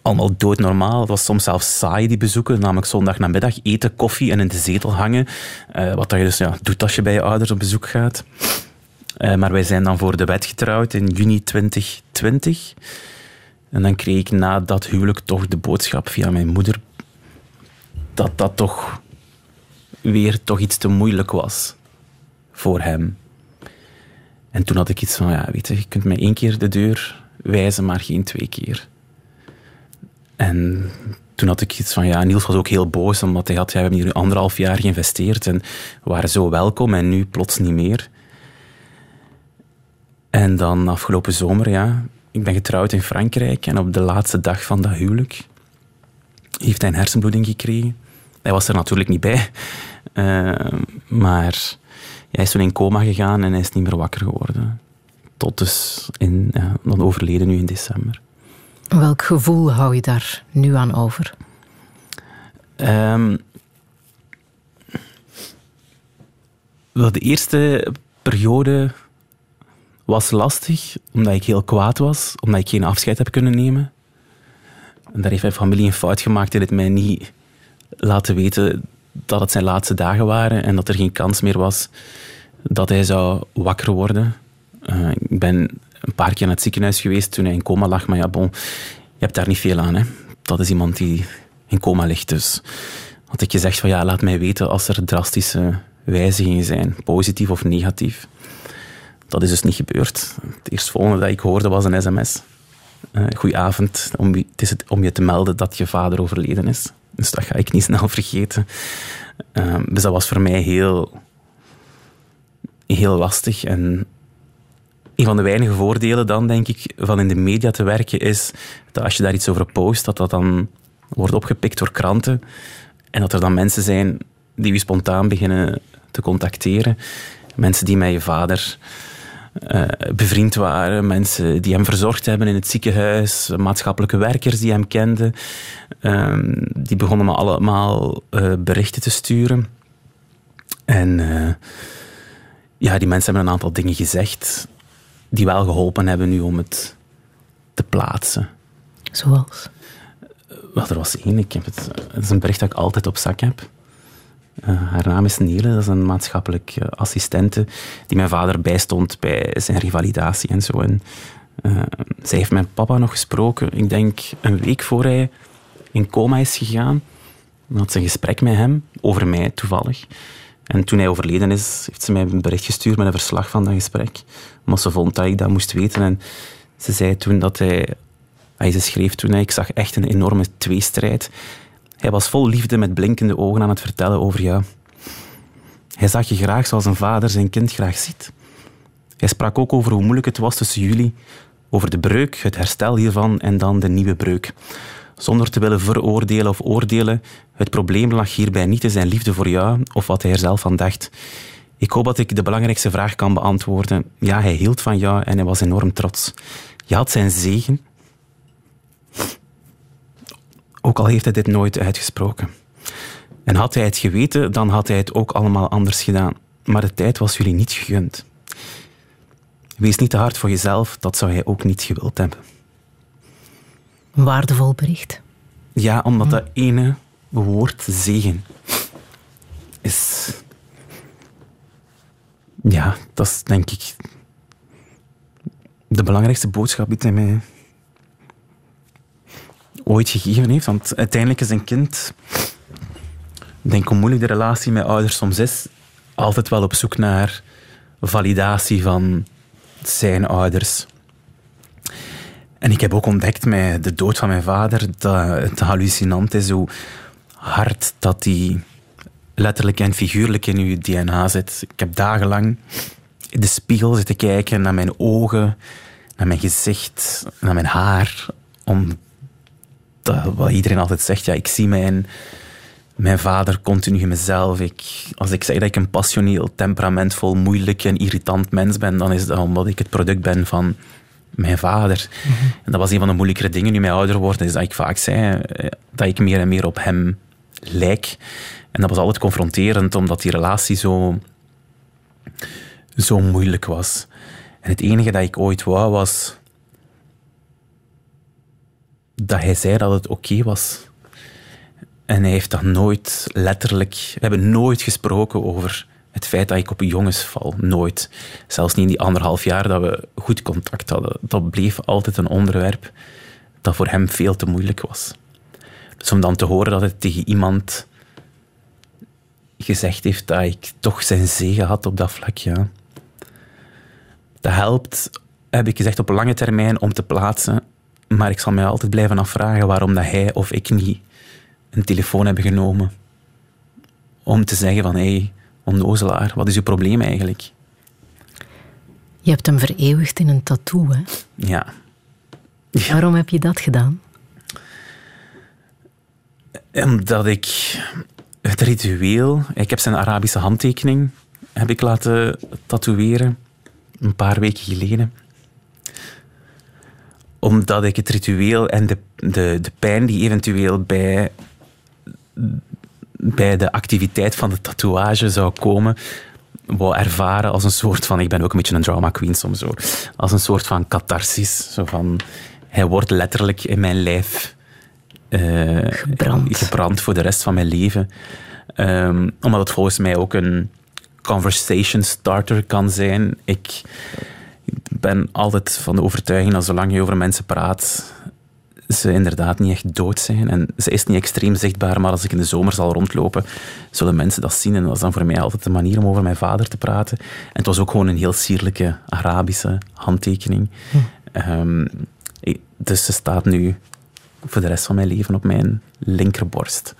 allemaal doodnormaal. Het was soms zelfs saai, die bezoeken. Namelijk zondag namiddag eten, koffie en in de zetel hangen. Eh, wat dat je dus ja, doet als je bij je ouders op bezoek gaat. Eh, maar wij zijn dan voor de wet getrouwd in juni 2020. En dan kreeg ik na dat huwelijk toch de boodschap via mijn moeder dat dat toch weer toch iets te moeilijk was voor hem. En toen had ik iets van, ja, weet je, je kunt mij één keer de deur wijzen, maar geen twee keer. En toen had ik iets van, ja, Niels was ook heel boos, omdat hij had, ja, we hebben hier anderhalf jaar geïnvesteerd en we waren zo welkom en nu plots niet meer. En dan afgelopen zomer, ja, ik ben getrouwd in Frankrijk en op de laatste dag van dat huwelijk heeft hij een hersenbloeding gekregen. Hij was er natuurlijk niet bij, Eh, maar hij is toen in coma gegaan en hij is niet meer wakker geworden. Tot dus in, ja, dan overleden nu in december. Welk gevoel hou je daar nu aan over? Ehm, wel, de eerste periode was lastig, omdat ik heel kwaad was, omdat ik geen afscheid heb kunnen nemen. En daar heeft mijn familie een fout gemaakt en het mij niet laten weten dat het zijn laatste dagen waren en dat er geen kans meer was dat hij zou wakker worden. Eh, ik ben een paar keer naar het ziekenhuis geweest toen hij in coma lag, maar ja, bon, je hebt daar niet veel aan. Hè. Dat is iemand die in coma ligt, dus had ik gezegd van ja, laat mij weten als er drastische wijzigingen zijn, positief of negatief. Dat is dus niet gebeurd. Het eerstvolgende dat ik hoorde was een sms. Uh, goedenavond, om, het is om je te melden dat je vader overleden is. Dus dat ga ik niet snel vergeten. Ehm, dus dat was voor mij heel, heel lastig. En een van de weinige voordelen dan, denk ik, van in de media te werken, is dat als je daar iets over post, dat dat dan wordt opgepikt door kranten. En dat er dan mensen zijn die je spontaan beginnen te contacteren. Mensen die met je vader eh, bevriend waren, mensen die hem verzorgd hebben in het ziekenhuis, maatschappelijke werkers die hem kenden. Ehm, die begonnen me allemaal eh, berichten te sturen. En eh, ja, die mensen hebben een aantal dingen gezegd die wel geholpen hebben nu om het te plaatsen. Zoals? Wel, er was één. Ik heb het, het is een bericht dat ik altijd op zak heb. Eh, haar naam is Nele, dat is een maatschappelijk eh, assistente die mijn vader bijstond bij zijn revalidatie en zo. En, eh, zij heeft mijn papa nog gesproken, ik denk een week voor hij in coma is gegaan. Dan had ze een gesprek met hem, over mij toevallig. En toen hij overleden is, heeft ze mij een bericht gestuurd met een verslag van dat gesprek. Omdat ze vond dat ik dat moest weten. En ze zei toen dat hij... Hij ze schreef toen, ik zag echt een enorme tweestrijd. Hij was vol liefde met blinkende ogen aan het vertellen over jou. Hij zag je graag zoals een vader zijn kind graag ziet. Hij sprak ook over hoe moeilijk het was tussen jullie, over de breuk, het herstel hiervan en dan de nieuwe breuk. Zonder te willen veroordelen of oordelen, het probleem lag hierbij niet in zijn liefde voor jou of wat hij er zelf van dacht. Ik hoop dat ik de belangrijkste vraag kan beantwoorden. Ja, hij hield van jou en hij was enorm trots. Je had zijn zegen, ook al heeft hij dit nooit uitgesproken. En had hij het geweten, dan had hij het ook allemaal anders gedaan. Maar de tijd was jullie niet gegund. Wees niet te hard voor jezelf, dat zou hij ook niet gewild hebben. Een waardevol bericht. Ja, omdat dat ene woord zegen is. Ja, dat is denk ik de belangrijkste boodschap die hij mij ooit gegeven heeft. Want uiteindelijk is een kind, denk hoe moeilijk de relatie met ouders soms is, altijd wel op zoek naar validatie van zijn ouders. En ik heb ook ontdekt met de dood van mijn vader dat het hallucinant is hoe hard dat die letterlijk en figuurlijk in uw DNA zit. Ik heb dagenlang in de spiegel zitten kijken naar mijn ogen, naar mijn gezicht, naar mijn haar. Om dat, wat iedereen altijd zegt, ja, ik zie mijn, mijn vader continu in mezelf. Ik, als ik zeg dat ik een passioneel, temperamentvol, moeilijk en irritant mens ben, dan is dat omdat ik het product ben van mijn vader. En dat was een van de moeilijkere dingen nu mij ouder word, is dat ik vaak zei eh, dat ik meer en meer op hem lijk. En dat was altijd confronterend, omdat die relatie zo, zo moeilijk was. En het enige dat ik ooit wou, was dat hij zei dat het oké was. En hij heeft dat nooit letterlijk... We hebben nooit gesproken over het feit dat ik op jongens val. Nooit. Zelfs niet in die anderhalf jaar dat we goed contact hadden. Dat bleef altijd een onderwerp dat voor hem veel te moeilijk was. Dus om dan te horen dat het tegen iemand gezegd heeft dat ik toch zijn zegen had op dat vlak, ja. Dat helpt, heb ik gezegd, op lange termijn om te plaatsen. Maar ik zal mij altijd blijven afvragen waarom dat hij of ik niet een telefoon hebben genomen. Om te zeggen van, hé, hey, onnozelaar, wat is uw probleem eigenlijk? Je hebt hem vereeuwigd in een tattoo, hè? Ja, Waarom heb je dat gedaan? Omdat ik het ritueel... Ik heb zijn Arabische handtekening heb ik laten tatoeëren. Een paar weken geleden. Omdat ik het ritueel en de, de, de pijn die eventueel bij, bij de activiteit van de tatoeage zou komen, wou ervaren als een soort van... Ik ben ook een beetje een drama queen soms zo. Als een soort van catharsis. Zo van, hij wordt letterlijk in mijn lijf eh, Gebrand. gebrand voor de rest van mijn leven. Ehm, omdat het volgens mij ook een conversation starter kan zijn. Ik ben altijd van de overtuiging dat zolang je over mensen praat, ze inderdaad niet echt dood zijn. En ze is niet extreem zichtbaar, maar als ik in de zomer zal rondlopen, zullen mensen dat zien. En dat is dan voor mij altijd de manier om over mijn vader te praten. En het was ook gewoon een heel sierlijke Arabische handtekening. Ehm, ik- dus ze staat nu voor de rest van mijn leven op mijn linkerborst.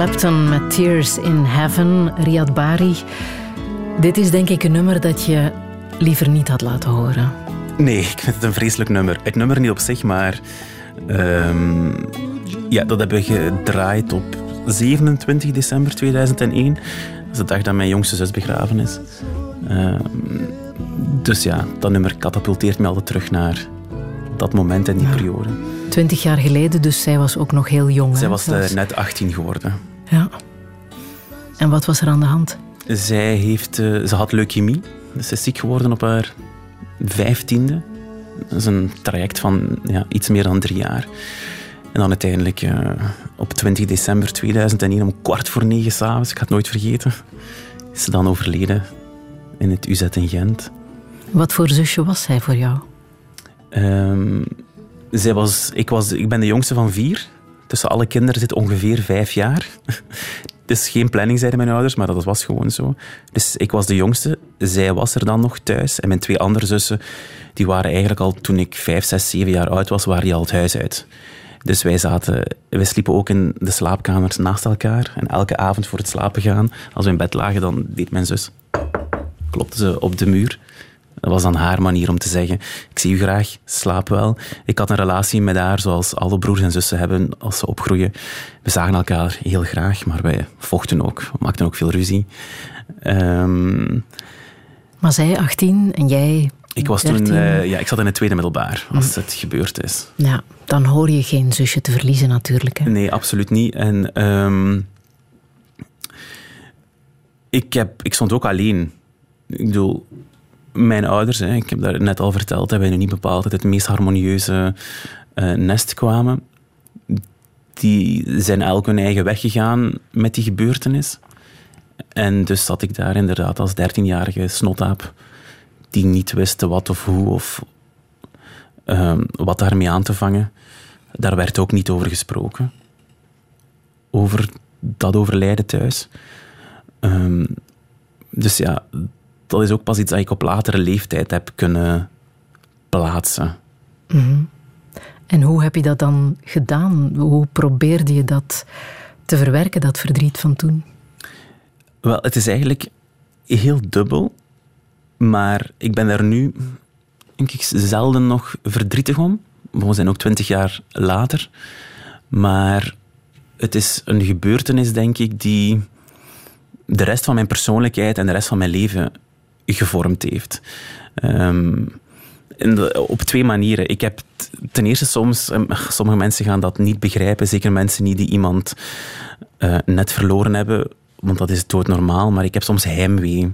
Clapton met Tears in Heaven, Riyad Bari. Dit is denk ik een nummer dat je liever niet had laten horen. Nee, ik vind het een vreselijk nummer. Het nummer niet op zich, maar... ehm, ja, dat hebben we gedraaid op 27 december 2001. Dat is de dag dat mijn jongste zus begraven is. Ehm, dus ja, dat nummer katapulteert me altijd terug naar dat moment en die periode. Twintig jaar geleden, dus zij was ook nog heel jong. Zij hè, was eh, net 18 geworden. Ja. En wat was er aan de hand? Zij heeft, eh, ze had leukemie. Dus ze is ziek geworden op haar vijftiende. Dat is een traject van ja, iets meer dan drie jaar. En dan uiteindelijk eh, op 20 december 2001 om kwart voor negen s'avonds, ik ga het nooit vergeten, is ze dan overleden in het UZ in Gent. Wat voor zusje was zij voor jou? Ehm, zij was, ik, was, ik ben de jongste van vier. Tussen alle kinderen zit ongeveer vijf jaar. Het is geen planning, zeiden mijn ouders, maar dat was gewoon zo. Dus ik was de jongste. Zij was er dan nog thuis. En mijn twee andere zussen, die waren eigenlijk al toen ik vijf, zes, zeven jaar oud was, waren die al het huis uit. Dus wij, zaten, wij sliepen ook in de slaapkamers naast elkaar. En elke avond voor het slapen gaan, als we in bed lagen, dan deed mijn zus... Klopte ze op de muur. Dat was dan haar manier om te zeggen, ik zie u graag, slaap wel. Ik had een relatie met haar zoals alle broers en zussen hebben als ze opgroeien. We zagen elkaar heel graag, maar wij vochten ook. We maakten ook veel ruzie. Ehm, Maar zij 18 en jij ik was toen, 13. eh, ja, ik zat in het tweede middelbaar als het gebeurd is. Ja, dan hoor je geen zusje te verliezen natuurlijk. Hè. Nee, absoluut niet. En ehm, ik, heb, ik stond ook alleen. Ik bedoel, mijn ouders, hè, ik heb daar net al verteld, hebben nu niet bepaald uit het meest harmonieuze eh, nest kwamen. Die zijn elk hun eigen weg gegaan met die gebeurtenis. En dus zat ik daar inderdaad als dertienjarige snotaap die niet wist wat of hoe of ehm, wat daarmee aan te vangen. Daar werd ook niet over gesproken. Over dat overlijden thuis. Ehm, dus ja, dat is ook pas iets dat ik op latere leeftijd heb kunnen plaatsen. En hoe heb je dat dan gedaan? Hoe probeerde je dat te verwerken, dat verdriet van toen? Wel, het is eigenlijk heel dubbel, maar ik ben daar nu denk ik, zelden nog verdrietig om. We zijn ook twintig jaar later. Maar het is een gebeurtenis, denk ik, die de rest van mijn persoonlijkheid en de rest van mijn leven gevormd heeft. Ehm, in de- op twee manieren. Ik heb ten eerste soms, em, sommige mensen gaan dat niet begrijpen, zeker mensen niet die iemand eh, net verloren hebben, want dat is doodnormaal, maar ik heb soms heimwee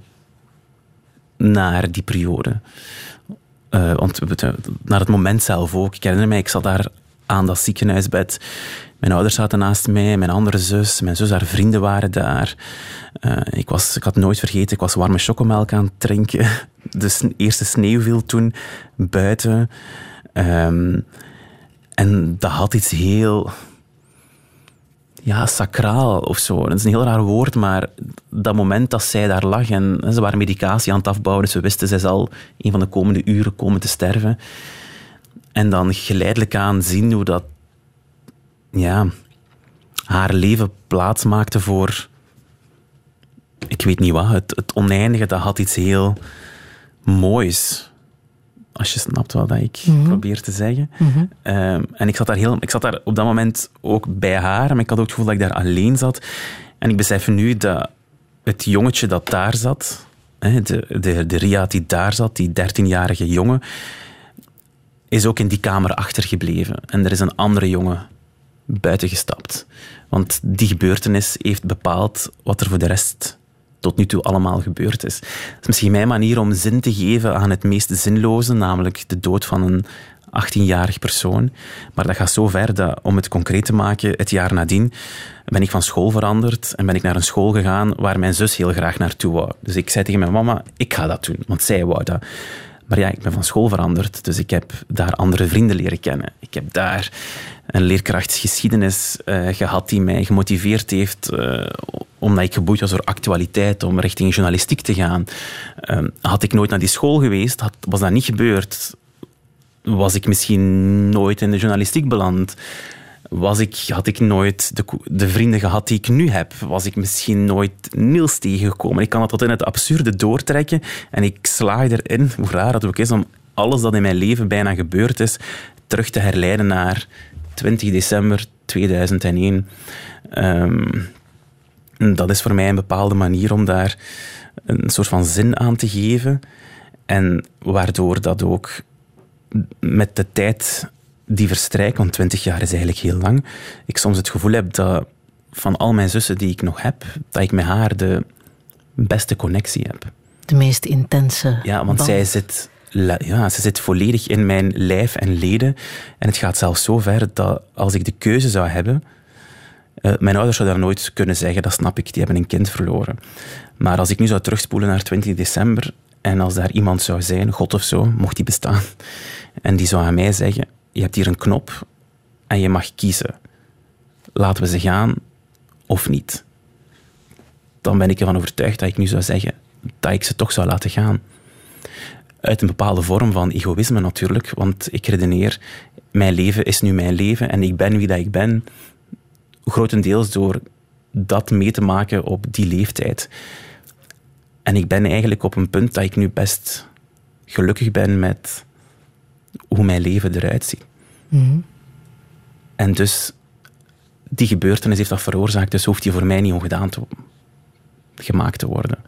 naar die periode. Eh, want naar het moment zelf ook. Ik herinner mij, ik zat daar aan dat ziekenhuisbed. Mijn ouders zaten naast mij, mijn andere zus, mijn zus, haar vrienden waren daar. Eh, ik, was, ik had nooit vergeten, ik was warme chocomelk aan het drinken. De eerste sneeuw viel toen buiten. Ehm, en dat had iets heel ja, sacraal of zo. Dat is een heel raar woord, maar dat moment dat zij daar lag en ze waren medicatie aan het afbouwen, dus we wisten, zij zal een van de komende uren komen te sterven. En dan geleidelijk aan zien hoe dat ja, haar leven plaats maakte voor, ik weet niet wat, het, het oneindige, dat had iets heel moois. Als je snapt wat ik probeer te zeggen. Ehm, en ik zat, daar heel, ik zat daar op dat moment ook bij haar, maar ik had ook het gevoel dat ik daar alleen zat. En ik besef nu dat het jongetje dat daar zat, de, de, de Ria die daar zat, die 13-jarige jongen, is ook in die kamer achtergebleven. En er is een andere jongen buiten gestapt. Want die gebeurtenis heeft bepaald wat er voor de rest tot nu toe allemaal gebeurd is. Dat is misschien mijn manier om zin te geven aan het meest zinloze, namelijk de dood van een 18-jarig persoon. Maar dat gaat zo ver dat, om het concreet te maken, het jaar nadien ben ik van school veranderd en ben ik naar een school gegaan waar mijn zus heel graag naartoe wou. Dus ik zei tegen mijn mama, ik ga dat doen, want zij wou dat. Maar ja, ik ben van school veranderd, dus ik heb daar andere vrienden leren kennen. Ik heb daar een leerkracht geschiedenis eh, gehad die mij gemotiveerd heeft, eh, omdat ik geboeid was door actualiteit, om richting journalistiek te gaan. Eh, had ik nooit naar die school geweest, had, was dat niet gebeurd, was ik misschien nooit in de journalistiek beland. Was ik, had ik nooit de, de vrienden gehad die ik nu heb, was ik misschien nooit Niels tegengekomen. Ik kan dat tot in het absurde doortrekken en ik slaag erin, hoe raar dat ook is, om alles dat in mijn leven bijna gebeurd is, terug te herleiden naar 20 december 2001. Ehm, dat is voor mij een bepaalde manier om daar een soort van zin aan te geven. En waardoor dat ook met de tijd die verstrijkt, want 20 jaar is eigenlijk heel lang, ik soms het gevoel heb dat van al mijn zussen die ik nog heb, dat ik met haar de beste connectie heb. De meest intense. Ja, want band. zij zit, ja, ze zit volledig in mijn lijf en leden. En het gaat zelfs zo ver dat als ik de keuze zou hebben. eh, mijn ouders zouden dat nooit kunnen zeggen, dat snap ik, die hebben een kind verloren. Maar als ik nu zou terugspoelen naar 20 december. en als daar iemand zou zijn, God of zo, mocht die bestaan. en die zou aan mij zeggen: Je hebt hier een knop en je mag kiezen. Laten we ze gaan of niet. Dan ben ik ervan overtuigd dat ik nu zou zeggen dat ik ze toch zou laten gaan. uit een bepaalde vorm van egoïsme natuurlijk. Want ik redeneer, mijn leven is nu mijn leven en ik ben wie dat ik ben. Grotendeels door dat mee te maken op die leeftijd. En ik ben eigenlijk op een punt dat ik nu best gelukkig ben met hoe mijn leven eruit ziet. En dus die gebeurtenis heeft dat veroorzaakt, dus hoeft die voor mij niet ongedaan te, gemaakt te worden.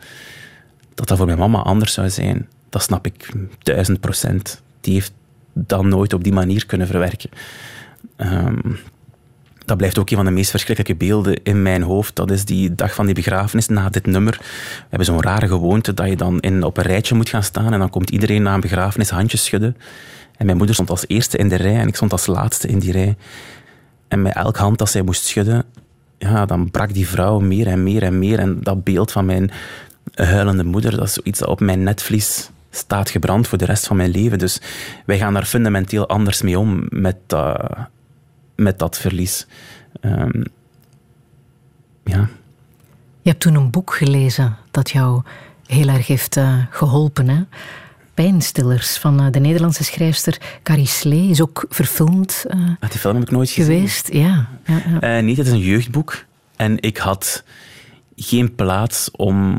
Dat dat voor mijn mama anders zou zijn, dat snap ik duizend procent. Die heeft dat nooit op die manier kunnen verwerken. Ehm, dat blijft ook een van de meest verschrikkelijke beelden in mijn hoofd. Dat is die dag van die begrafenis na dit nummer. We hebben zo'n rare gewoonte dat je dan in, op een rijtje moet gaan staan en dan komt iedereen na een begrafenis handjes schudden. En mijn moeder stond als eerste in de rij en ik stond als laatste in die rij. En met elk hand dat zij moest schudden, ja, dan brak die vrouw meer en meer en meer. En dat beeld van mijn huilende moeder, dat is zoiets dat op mijn netvlies staat gebrand voor de rest van mijn leven. Dus wij gaan daar fundamenteel anders mee om met, dat met dat verlies. Ehm, ja. Je hebt toen een boek gelezen dat jou heel erg heeft eh, geholpen. Hè? Pijnstillers van eh, de Nederlandse schrijfster Carrie Slee is ook verfilmd Ah, Die film heb ik nooit gezien. geweest. Ja, ja, ja. Eh, niet, het is een jeugdboek. En ik had geen plaats om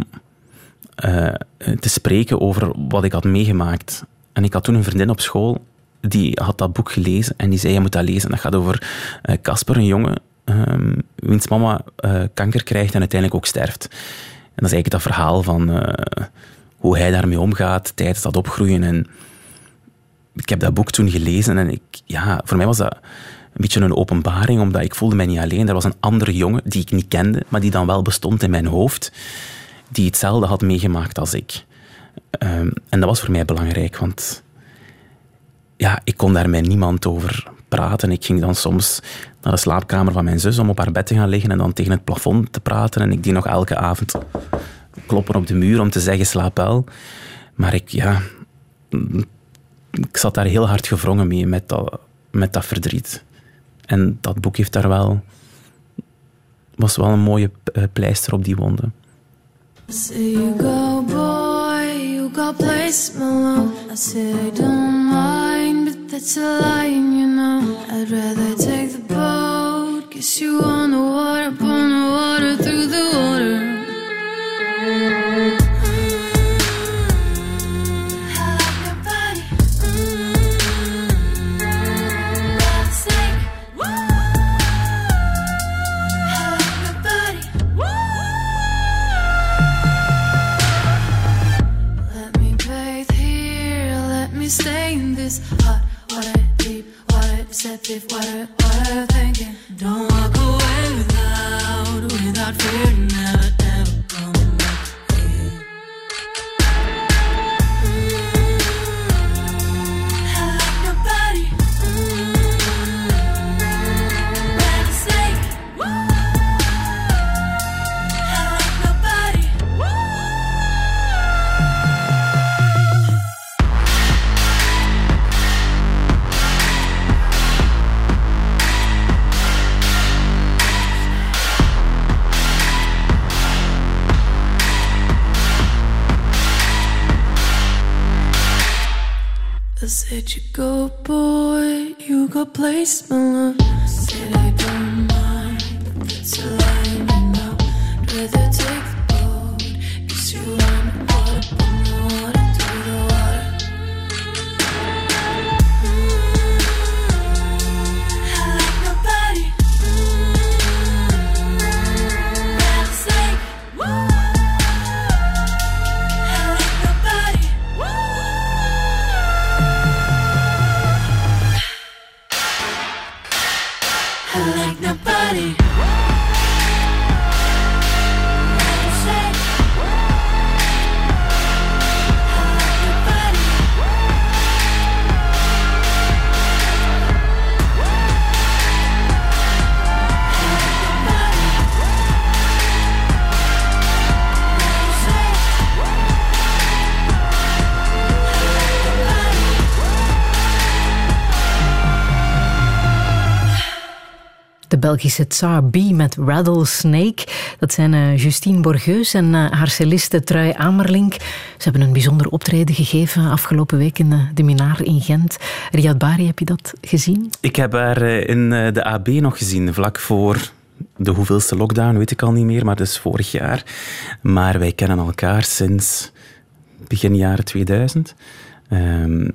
te spreken over wat ik had meegemaakt. En ik had toen een vriendin op school, die had dat boek gelezen en die zei, je moet dat lezen. Dat gaat over Casper, een jongen ehm, wiens mama kanker krijgt en uiteindelijk ook sterft. En dat is eigenlijk dat verhaal van hoe hij daarmee omgaat tijdens dat opgroeien. En ik heb dat boek toen gelezen en ik, ja, voor mij was dat een beetje een openbaring, omdat ik voelde mij niet alleen. Er was een andere jongen die ik niet kende, maar die dan wel bestond in mijn hoofd, die hetzelfde had meegemaakt als ik. Ehm, en dat was voor mij belangrijk, want ja, ik kon daar met niemand over praten. Ik ging dan soms naar de slaapkamer van mijn zus om op haar bed te gaan liggen en dan tegen het plafond te praten. En ik die nog elke avond kloppen op de muur om te zeggen slaap wel. Maar ik, ja, ik zat daar heel hard gevrongen mee met dat, met dat verdriet. En dat boek heeft daar wel, was wel een mooie eh, pleister op die wonden. Say you go, boy, you got place, my love. I say I don't mind, but that's a lie, you know. I'd rather take the boat, kiss you on the water, upon the water, through the water. receptive, what are, what are thinking? Don't walk away without, without fear now. Go Belgische Tsar B met Rattlesnake. Dat zijn eh, Justine Borgeus en eh, haar celliste Trui Amerlink. Ze hebben een bijzonder optreden gegeven afgelopen week in eh, de Minaar in Gent. Riyad Bari, heb je dat gezien? Ik heb haar in de AB nog gezien, vlak voor de hoeveelste lockdown, weet ik al niet meer, maar is vorig jaar. Maar wij kennen elkaar sinds begin jaren 2000. Ehm,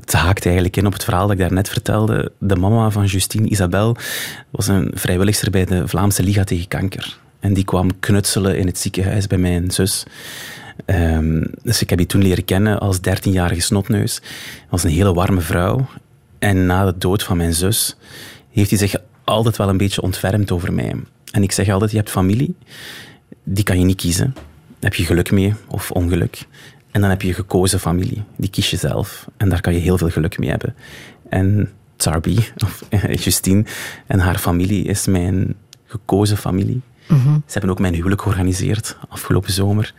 het haakt eigenlijk in op het verhaal dat ik daarnet vertelde. De mama van Justine, Isabel, was een vrijwilligster bij de Vlaamse Liga tegen Kanker. En die kwam knutselen in het ziekenhuis bij mijn zus. Ehm, dus ik heb die toen leren kennen als 13-jarige snotneus. was een hele warme vrouw. En na de dood van mijn zus heeft hij zich altijd wel een beetje ontfermd over mij. En ik zeg altijd, je hebt familie, die kan je niet kiezen. Heb je geluk mee of ongeluk. En dan heb je gekozen familie, die kies je zelf. En daar kan je heel veel geluk mee hebben. En Tsarbi, of eh, Justine, en haar familie is mijn gekozen familie. Ze hebben ook mijn huwelijk georganiseerd afgelopen zomer.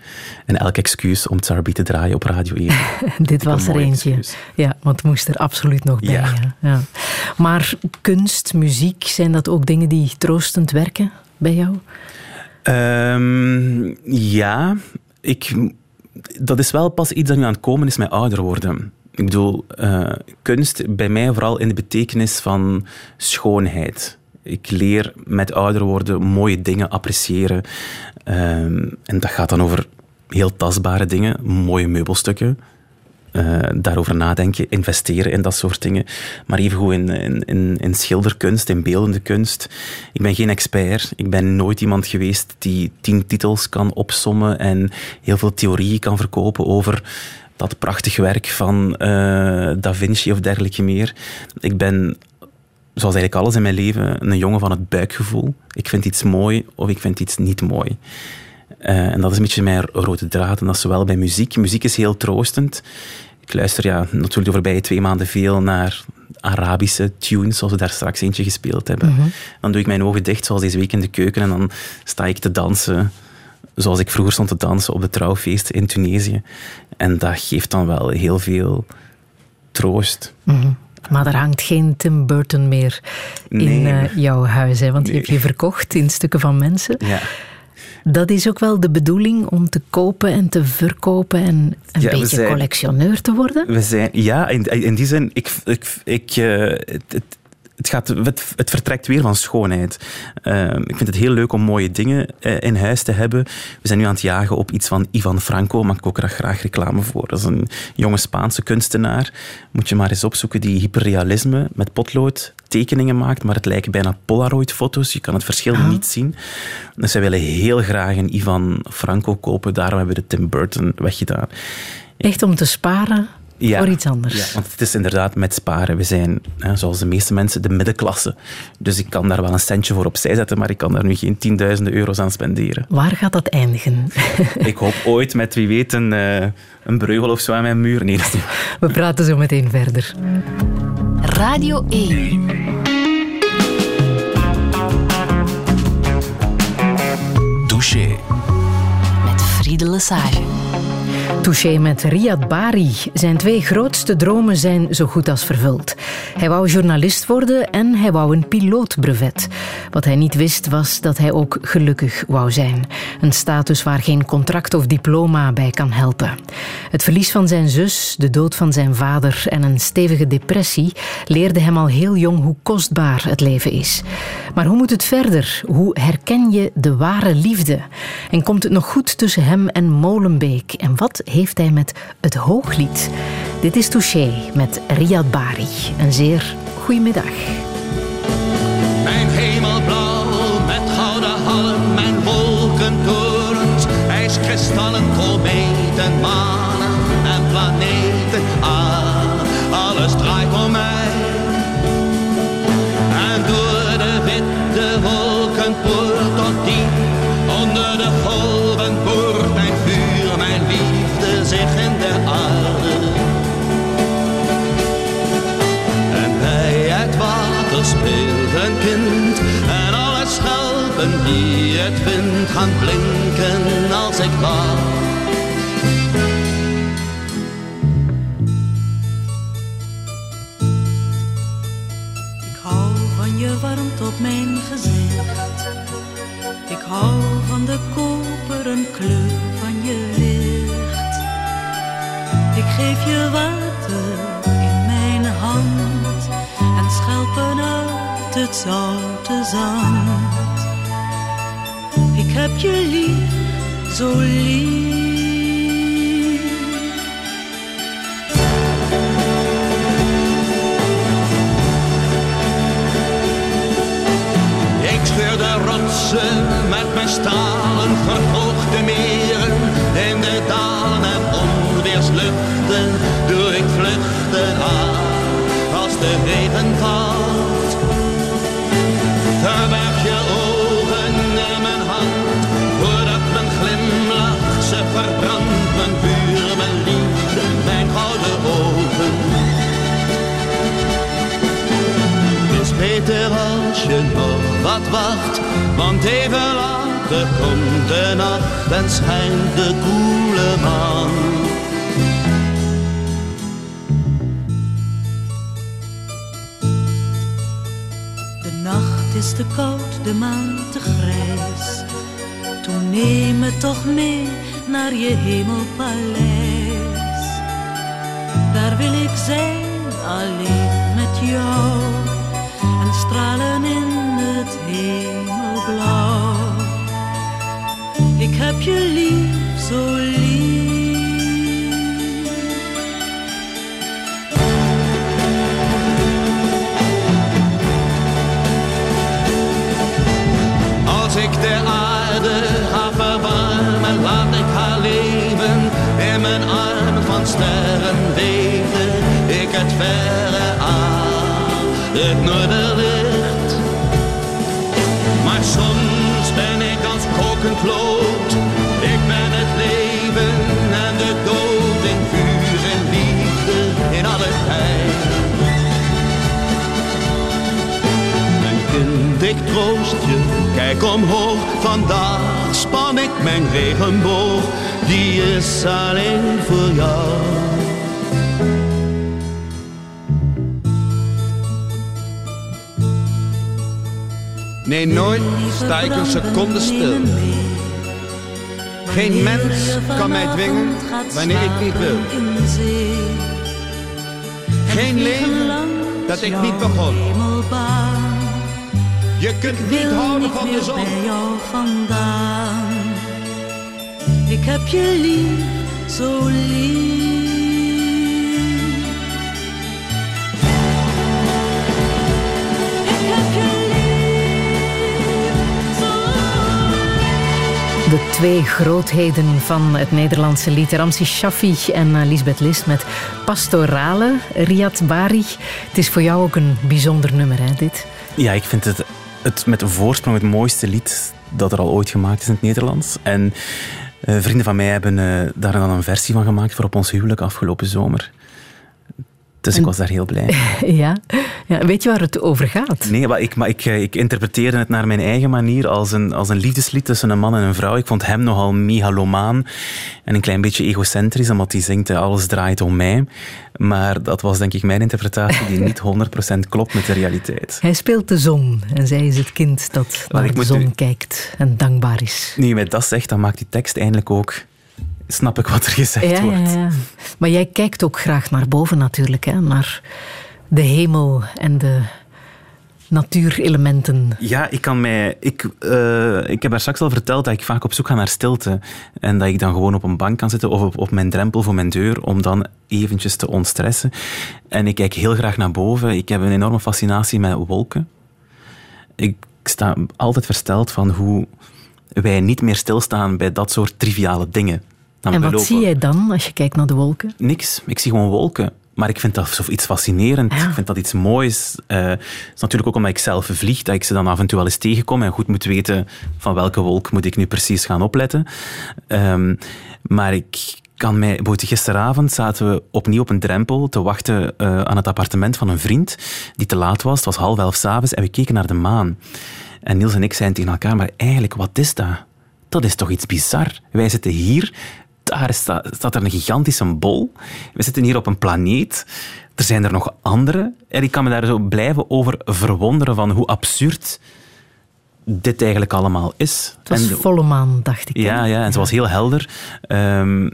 En elk excuus om Tsarbi te draaien op Radio 1. Dit was er eentje. excuus. Ja, want het moest er absoluut nog bij. Ja. Ja. Ja. Maar kunst, muziek, zijn dat ook dingen die troostend werken bij jou? Ehm, ja, ik, dat is wel pas iets dat nu aan het komen is met ouder worden. Ik bedoel, eh, kunst bij mij vooral in de betekenis van schoonheid. Ik leer met ouder worden mooie dingen appreciëren. Ehm, en dat gaat dan over heel tastbare dingen, mooie meubelstukken. Eh, daarover nadenken, investeren in dat soort dingen. Maar evengoed in, in, in, in schilderkunst, in beeldende kunst. Ik ben geen expert. Ik ben nooit iemand geweest die tien titels kan opsommen en heel veel theorieën kan verkopen over dat prachtig werk van eh, Da Vinci of dergelijke meer. Ik ben, zoals eigenlijk alles in mijn leven, een jongen van het buikgevoel. Ik vind iets mooi of ik vind iets niet mooi. Eh, en dat is een beetje mijn rode draad. En dat is zowel bij muziek. Muziek is heel troostend. Ik luister ja, natuurlijk de voorbije twee maanden veel naar Arabische tunes, zoals we daar straks eentje gespeeld hebben. Dan doe ik mijn ogen dicht, zoals deze week in de keuken, en dan sta ik te dansen, zoals ik vroeger stond te dansen op de trouwfeesten in Tunesië. En dat geeft dan wel heel veel troost. Maar er hangt geen Tim Burton meer in Nee. eh, jouw huis, hè? want die heb je verkocht in stukken van mensen. Ja. Dat is ook wel de bedoeling om te kopen en te verkopen en een Ja, beetje zijn- collectioneur te worden? We zijn, ja, in, in die zin, ik, ik, ik, eh, het, het, gaat, het, het vertrekt weer van schoonheid. Eh, ik vind het heel leuk om mooie dingen eh, in huis te hebben. We zijn nu aan het jagen op iets van Ivan Franco, maak ik ook er graag reclame voor. Dat is een jonge Spaanse kunstenaar. Moet je maar eens opzoeken, die hyperrealisme met potlood tekeningen maakt, maar het lijken bijna Polaroid-foto's. Je kan het verschil niet zien. Dus zij willen heel graag een Ivan Franco kopen. Daarom hebben we de Tim Burton weggedaan. Echt om te sparen voor iets anders. Ja, want het is inderdaad met sparen. We zijn, hè, zoals de meeste mensen, de middenklasse. Dus ik kan daar wel een centje voor opzij zetten, maar ik kan daar nu geen tienduizenden euro's aan spenderen. Waar gaat dat eindigen? ik hoop ooit met, wie weet, een, eh, een breugel of zo aan mijn muur. Nee, dat is. We praten zo meteen verder. Radio 1. Douche. Met Friede Lesage. Touché met Riyad Bari. Zijn twee grootste dromen zijn zo goed als vervuld. Hij wou journalist worden en hij wou een pilootbrevet. Wat hij niet wist was dat hij ook gelukkig wou zijn. Een status waar geen contract of diploma bij kan helpen. Het verlies van zijn zus, de dood van zijn vader en een stevige depressie leerde hem al heel jong hoe kostbaar het leven is. Maar hoe moet het verder? Hoe herken je de ware liefde? En komt het nog goed tussen hem en Molenbeek? En wat heeft hij met het Hooglied? Dit is Touché met Riyad Bari. Een zeer goedemiddag. Mijn hemelblauw met gouden hallen, mijn wolkentorens, ijskristallen, kometen, manen die het wind gaan blinken als ik wacht Ik hou van je warmte op mijn gezicht. Ik hou van de koperen kleur van je licht. Ik geef je water in mijn hand en schelpen uit het zoute zand. Ik heb je lief, zo lief. Ik scheur de rotsen met mijn stalen verhoogde meren. In de dalen en onweersluchten doe ik vluchten aan als de regen valt. Beter als je nog wat wacht, want even later komt de nacht en schijnt de koele maan. De nacht is te koud, de maan te grijs. Toen neem me toch mee naar je hemelpaleis. Daar wil ik zijn, alleen met jou. En stralen in het hemelblauw. Ik heb je lief, zo lief. Als ik de aarde ga verwarmen, laat ik haar leven. In mijn armen van sterren weten ik het verre aan, het noorderlicht. Ik ben het leven en de dood in vuur en liefde in alle tijd. Mijn kind, ik troost je, kijk omhoog. Vandaag span ik mijn regenboog, die is alleen voor jou. Nee, nooit sta ik een seconde stil. Geen mens kan mij dwingen wanneer ik niet wil. Geen leven dat ik niet begon. Je kunt niet houden van de zon. Ik heb je lief, zo lief. De twee grootheden van het Nederlandse lied, Ramsi Shaffi en eh, Lisbeth List met Pastorale, Riyad Bari. Het is voor jou ook een bijzonder nummer, hè, dit? Ja, ik vind het, het met voorsprong het mooiste lied dat er al ooit gemaakt is in het Nederlands. En eh, vrienden van mij hebben eh, daar dan een versie van gemaakt voor op ons huwelijk afgelopen zomer. Dus ik was daar heel blij. mee. Ja. ja. Weet je waar het over gaat? Nee, maar ik, maar ik, eh, ik interpreteerde het naar mijn eigen manier als een, als een liefdeslied tussen een man en een vrouw. Ik vond hem nogal megalomaan en een klein beetje egocentrisch, omdat hij zingt eh, alles draait om mij. Maar dat was denk ik mijn interpretatie die niet 100% klopt met de realiteit. Hij speelt de zon en zij is het kind dat Maar naar de zon u- kijkt en dankbaar is. Nu je mij dat zegt, dan maakt die tekst eindelijk ook... Snap ik wat er gezegd Ja, wordt. ja, ja. Maar jij kijkt ook graag naar boven natuurlijk, hè? naar de hemel en de natuurelementen. Ja, ik kan mij. Ik, eh, ik heb daar straks al verteld dat ik vaak op zoek ga naar stilte. En dat ik dan gewoon op een bank kan zitten of op, op mijn drempel voor mijn deur om dan eventjes te ontstressen. En ik kijk heel graag naar boven. Ik heb een enorme fascinatie met wolken. Ik sta altijd versteld van hoe wij niet meer stilstaan bij dat soort triviale dingen. En Namelijk, wat zie jij dan als je kijkt naar de wolken? Niks. Ik zie gewoon wolken. Maar ik vind dat iets fascinerend. Ja. Ik vind dat iets moois. Eh, Het is natuurlijk ook omdat ik zelf vlieg, dat ik ze dan af en toe wel eens tegenkom en goed moet weten van welke wolk moet ik nu precies gaan opletten. Ehm, maar ik kan mij... Gisteravond zaten we opnieuw op een drempel te wachten eh, aan het appartement van een vriend die te laat was. Het was half elf s'avonds en we keken naar de maan. En Niels en ik zeiden tegen elkaar, maar eigenlijk, wat is dat? Dat is toch iets bizar? Wij zitten hier daar sta- staat er een gigantische bol. We zitten hier op een planeet. er zijn er nog andere. En ik kan me daar zo blijven over verwonderen van hoe absurd dit eigenlijk allemaal is. Het was En- volle maan, dacht ik. ja, ja, en ze was heel helder. Ehm,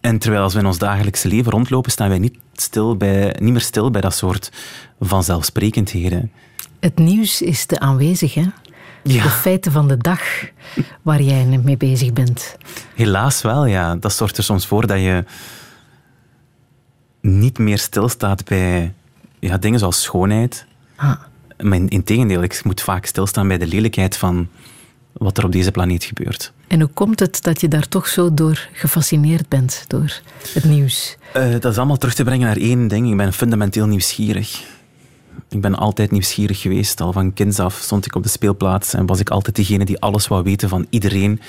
en terwijl als we in ons dagelijkse leven rondlopen, staan wij niet, stil bij, niet meer stil bij dat soort vanzelfsprekendheden. Het nieuws is te aanwezig, hè? De feiten van de dag waar jij mee bezig bent. helaas wel, ja. Dat zorgt er soms voor dat je niet meer stilstaat bij ja, dingen zoals schoonheid. Ah, Maar in, integendeel, ik moet vaak stilstaan bij de lelijkheid van wat er op deze planeet gebeurt. En hoe komt het dat je daar toch zo door gefascineerd bent, door het nieuws? Eh, dat is allemaal terug te brengen naar één ding. Ik ben fundamenteel nieuwsgierig. Ik ben altijd nieuwsgierig geweest. Al van kinds af stond ik op de speelplaats en was ik altijd degene die alles wou weten van iedereen.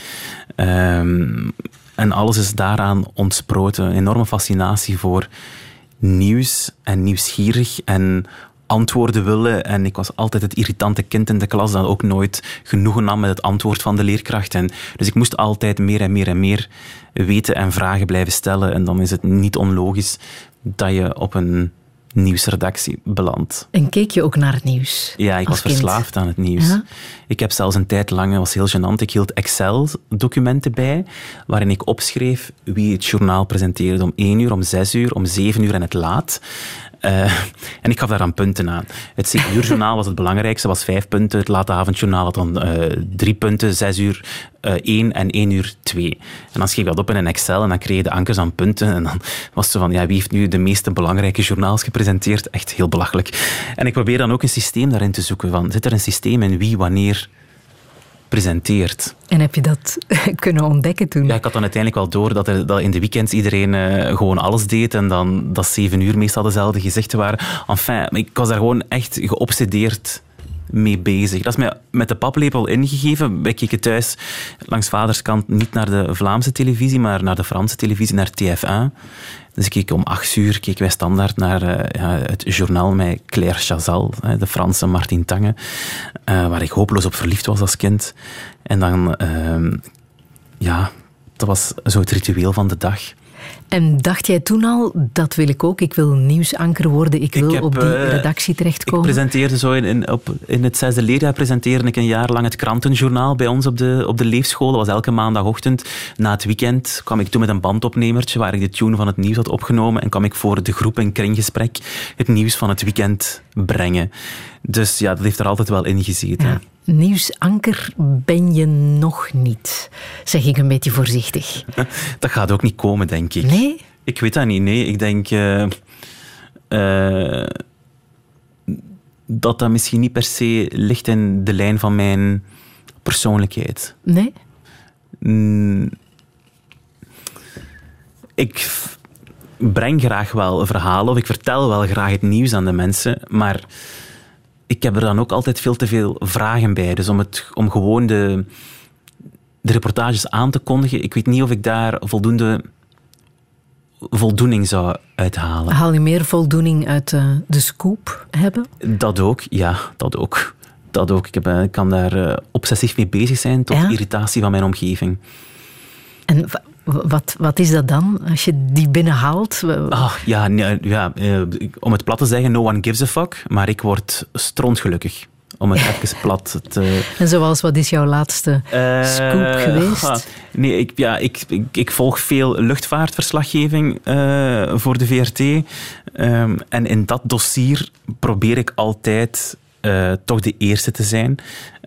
Ehm, en alles is daaraan ontsproten. Een enorme fascinatie voor nieuws en nieuwsgierig en antwoorden willen. En ik was altijd het irritante kind in de klas dat ook nooit genoegen nam met het antwoord van de leerkracht. En dus ik moest altijd meer en meer en meer weten en vragen blijven stellen. En dan is het niet onlogisch dat je op een nieuwsredactie belandt. En keek je ook naar het nieuws? Ja, ik was kind? verslaafd aan het nieuws. Ja? Ik heb zelfs een tijd lang, dat was heel gênant, ik hield Excel-documenten bij, waarin ik opschreef wie het journaal presenteerde om 1 uur, om 6 uur, om 7 uur en het laat. Eh, en ik gaf daar dan punten aan. Het 7 uur journaal was het belangrijkste, was 5 punten. Het late avondjournaal had dan eh 3 punten, 6 uur eh 1 en 1 uur 2. En dan schreef ik dat op in een Excel en dan kreeg je de ankers aan punten. En dan was zo van, ja, wie heeft nu de meeste belangrijke journaals gepresenteerd? Echt heel belachelijk. En ik probeer dan ook een systeem daarin te zoeken. Van, zit er een systeem in wie, wanneer presenteert? En heb je dat kunnen ontdekken toen? Ja, ik had dan uiteindelijk wel door dat, er, dat in de weekends iedereen eh, gewoon alles deed en dan dat zeven uur meestal dezelfde gezichten waren. Enfin, ik was daar gewoon echt geobsedeerd mee bezig. Dat is mij met de paplepel ingegeven. Wij keken thuis langs vaders kant niet naar de Vlaamse televisie, maar naar de Franse televisie, naar TF1. Dus ik keek om acht uur keken wij standaard naar eh, ja, het journaal met Claire Chazal, de Franse Martin Tange, eh, waar ik hopeloos op verliefd was als kind. En dan, ehm, ja, dat was zo het ritueel van de dag. En dacht jij toen al, dat wil ik ook, ik wil nieuwsanker worden, ik wil heb, op die eh, redactie Ik terechtkomen? presenteerde zo in, in, op, in het zesde leerjaar presenteerde ik een jaar lang het krantenjournaal bij ons op de, op de leefschool. Dat was elke maandagochtend. Na het weekend kwam ik toen met een bandopnemertje waar ik de tune van het nieuws had opgenomen en kwam ik voor de groep in kringgesprek het nieuws van het weekend brengen. Dus ja, dat heeft er altijd wel in gezeten. Ja. Nieuwsanker ben je nog niet, zeg ik een beetje voorzichtig. Dat gaat ook niet komen, denk ik. Nee? Ik weet dat niet. Nee, ik denk eh, eh, dat dat misschien niet per se ligt in de lijn van mijn persoonlijkheid. Nee? Mm, ik breng graag wel verhalen of ik vertel wel graag het nieuws aan de mensen, maar ik heb er dan ook altijd veel te veel vragen bij. Dus om, het, om gewoon de, de reportages aan te kondigen, ik weet niet of ik daar voldoende voldoening zou uithalen. Haal je meer voldoening uit eh, de scoop hebben? Dat ook, ja, dat ook. Dat ook. Ik, heb, eh, ik kan daar eh, obsessief mee bezig zijn tot Ja? irritatie van mijn omgeving. En wat, wat is dat dan, als je die binnenhaalt? Ah, ja, nee, ja eh, om het plat te zeggen, no one gives a fuck, maar ik word strontgelukkig. Om het even plat te... En zoals, wat is jouw laatste scoop Eh, geweest? ah, nee, ik, ja, ik, ik, ik volg veel luchtvaartverslaggeving eh, voor de VRT. Ehm, en in dat dossier probeer ik altijd eh, toch de eerste te zijn.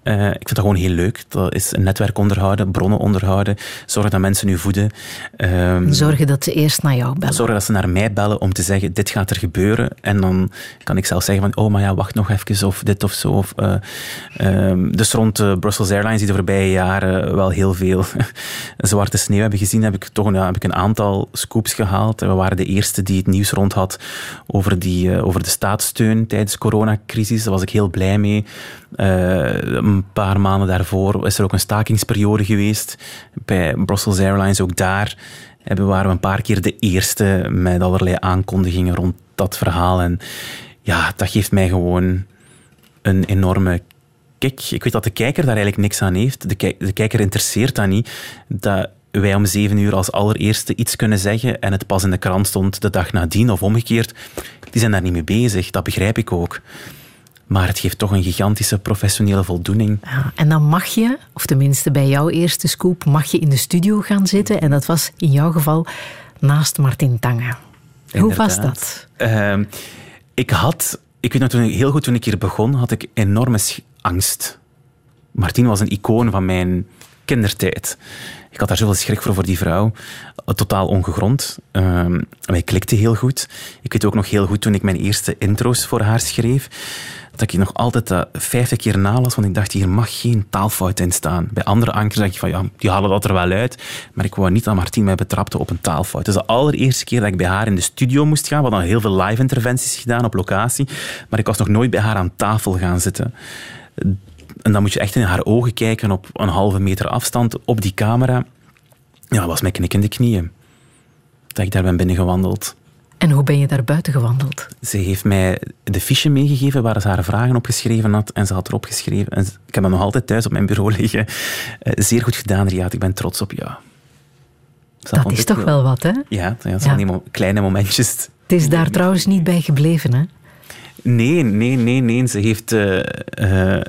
Eh, ik vind dat gewoon heel leuk. Dat is een netwerk onderhouden, bronnen onderhouden, zorgen dat mensen u voeden. Ehm, Zorgen dat ze eerst naar jou bellen. Zorgen dat ze naar mij bellen om te zeggen, dit gaat er gebeuren. En dan kan ik zelf zeggen van, oh, maar ja, wacht nog even, of dit of zo. Of, eh, ehm, dus rond Brussels Airlines, die de voorbije jaren wel heel veel zwarte sneeuw hebben gezien, heb ik toch ja, heb ik een aantal scoops gehaald. We waren de eerste die het nieuws rond had over, die, over de staatssteun tijdens de coronacrisis. Daar was ik heel blij mee. Eh, een paar maanden daarvoor is er ook een stakingsperiode geweest bij Brussels Airlines. Ook daar hebben, waren we een paar keer de eerste met allerlei aankondigingen rond dat verhaal. En ja, dat geeft mij gewoon een enorme kick. Ik weet dat de kijker daar eigenlijk niks aan heeft. De, de kijker interesseert dat niet. Dat wij om zeven uur als allereerste iets kunnen zeggen en het pas in de krant stond de dag nadien of omgekeerd, die zijn daar niet mee bezig. Dat begrijp ik ook. Maar het geeft toch een gigantische professionele voldoening. Ja, en dan mag je, of tenminste bij jouw eerste scoop, mag je in de studio gaan zitten. En dat was in jouw geval naast Martin Tange. Hoe was dat? Ehm, ik had, ik weet nog toen heel goed toen ik hier begon, had ik enorme angst. Martien was een icoon van mijn kindertijd. Ik had daar zoveel schrik voor, voor die vrouw. Totaal ongegrond. Ehm, wij klikten heel goed. Ik weet ook nog heel goed toen ik mijn eerste intro's voor haar schreef, dat ik nog altijd dat 50 keer nalas, want ik dacht, hier mag geen taalfout in staan. Bij andere ankers dacht ik van, ja, die halen dat er wel uit. Maar ik wou niet dat Martien mij betrapte op een taalfout. Dus de allereerste keer dat ik bij haar in de studio moest gaan, we hadden heel veel live-interventies gedaan op locatie, maar ik was nog nooit bij haar aan tafel gaan zitten. En dan moet je echt in haar ogen kijken op een halve meter afstand op die camera. Ja, was mijn knik de knieën. Dat ik daar ben binnengewandeld. En hoe ben je daar buiten gewandeld? Ze heeft mij de fiche meegegeven waar ze haar vragen op geschreven had. En ze had erop geschreven. En ik heb dat nog altijd thuis op mijn bureau liggen. Eh, zeer goed gedaan, Riaat. Ik ben trots op jou. Dat is toch wel wat, hè? Ja, dat zijn die mo- kleine momentjes. Het is daar trouwens niet bij gebleven, hè? Nee, nee, nee, nee. Ze heeft, eh, eh,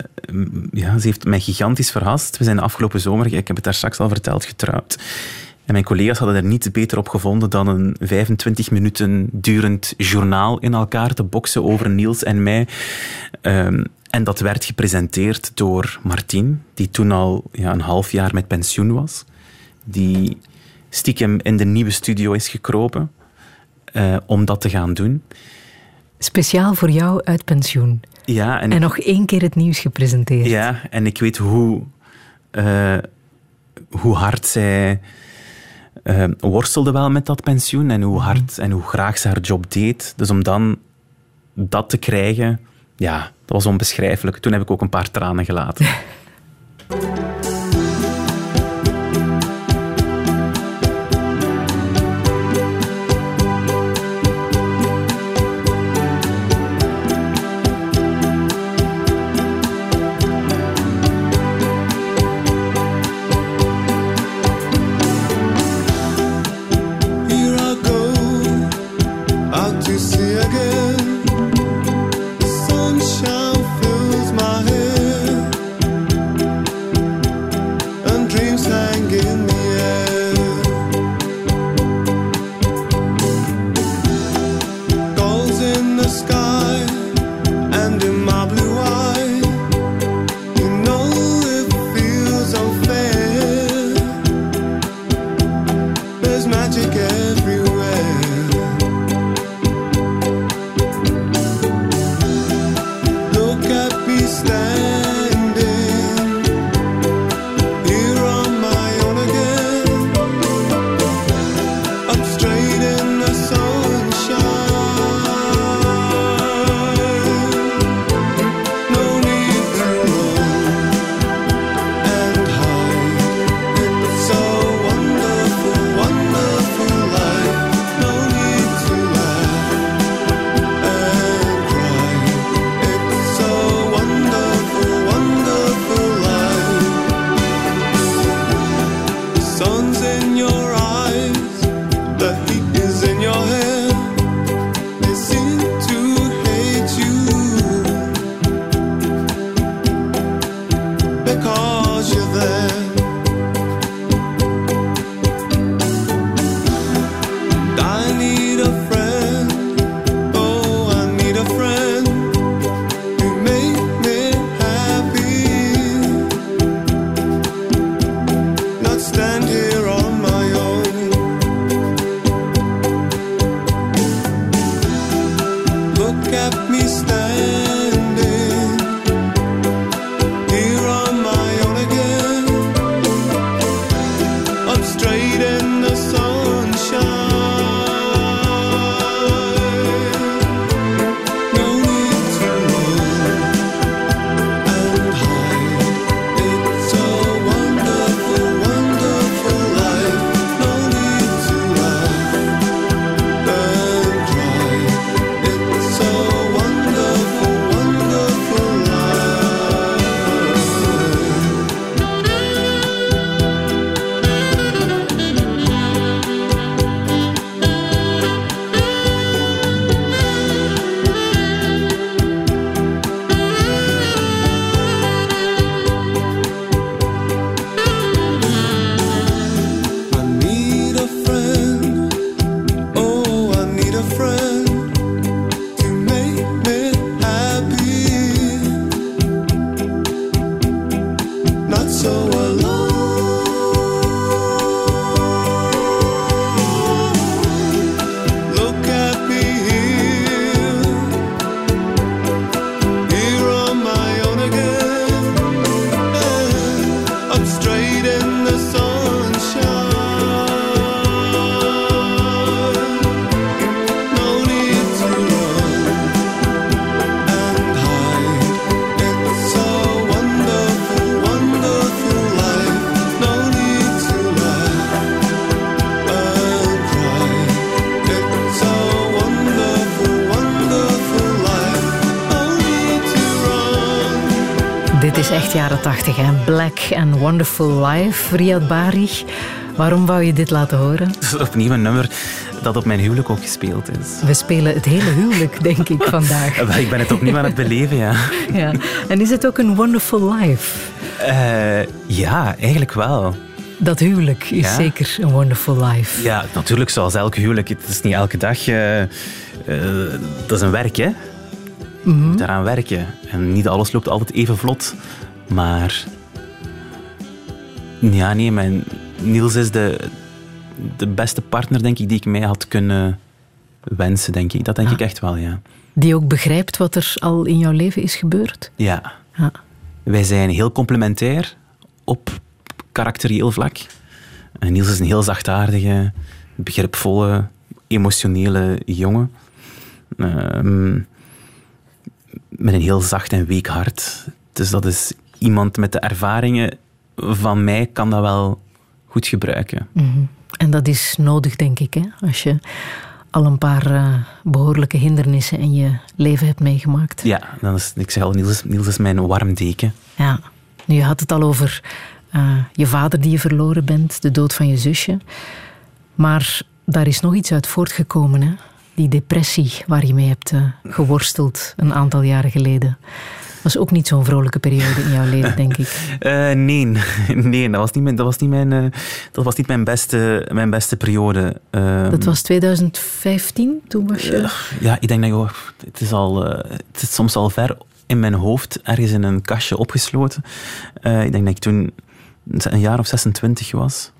ja, ze heeft mij gigantisch verrast. We zijn de afgelopen zomer, ik heb het daar straks al verteld, getrouwd. En mijn collega's hadden er niets beter op gevonden dan een 25 minuten durend journaal in elkaar te boksen over Niels en mij. Ehm, en dat werd gepresenteerd door Martien, die toen al ja, een half jaar met pensioen was. Die stiekem in de nieuwe studio is gekropen eh, om dat te gaan doen. Speciaal voor jou uit pensioen. Ja, en, En nog één keer het nieuws gepresenteerd. Ja, en ik weet hoe, eh, hoe hard zij eh, worstelde wel met dat pensioen en hoe hard en hoe graag ze haar job deed. Dus om dan dat te krijgen, ja, dat was onbeschrijfelijk. Toen heb ik ook een paar tranen gelaten. echt jaren tachtig, hè? Black and Wonderful Life, Riyad Bari. Waarom wou je dit laten horen? Dat is opnieuw een nummer dat op mijn huwelijk ook gespeeld is. We spelen het hele huwelijk, denk ik, vandaag. Ik ben het opnieuw aan het beleven, ja. Ja. En is het ook een wonderful life? Eh, ja, eigenlijk wel. Dat huwelijk is Ja. zeker een wonderful life. Ja, natuurlijk, zoals elk huwelijk. Het is niet elke dag... eh, eh, dat is een werk, hè. Je moet daaraan werken. En niet alles loopt altijd even vlot. Maar... Ja, nee, mijn... Niels is de, de beste partner, denk ik, die ik mij had kunnen wensen, denk ik. Dat denk ik echt wel, ja. Die ook begrijpt wat er al in jouw leven is gebeurd. Ja. Ja. Wij zijn heel complementair op karakterieel vlak. En Niels is een heel zachtaardige, begripvolle, emotionele jongen. Ehm, met een heel zacht en week hart. Dus dat is iemand met de ervaringen van mij kan dat wel goed gebruiken. En dat is nodig, denk ik, hè? als je al een paar eh, behoorlijke hindernissen in je leven hebt meegemaakt. Ja, dan is, ik zeg al, Niels, is- Niels is mijn warm deken. Ja. Nu, je had het al over eh, je vader die je verloren bent, de dood van je zusje. Maar daar is nog iets uit voortgekomen, hè? Die depressie waar je mee hebt eh, geworsteld een aantal jaren geleden. Was ook niet zo'n vrolijke periode in jouw leven, denk ik. Eh, nee, nee dat, was niet mijn, dat, was niet mijn, eh, dat was niet mijn beste, mijn beste periode. Ehm, Dat was 2015, toen was je... Ja, ik denk dat oh, het is al, eh, het is soms al ver in mijn hoofd, ergens in een kastje opgesloten. Eh, ik denk dat ik toen een jaar of 26 was.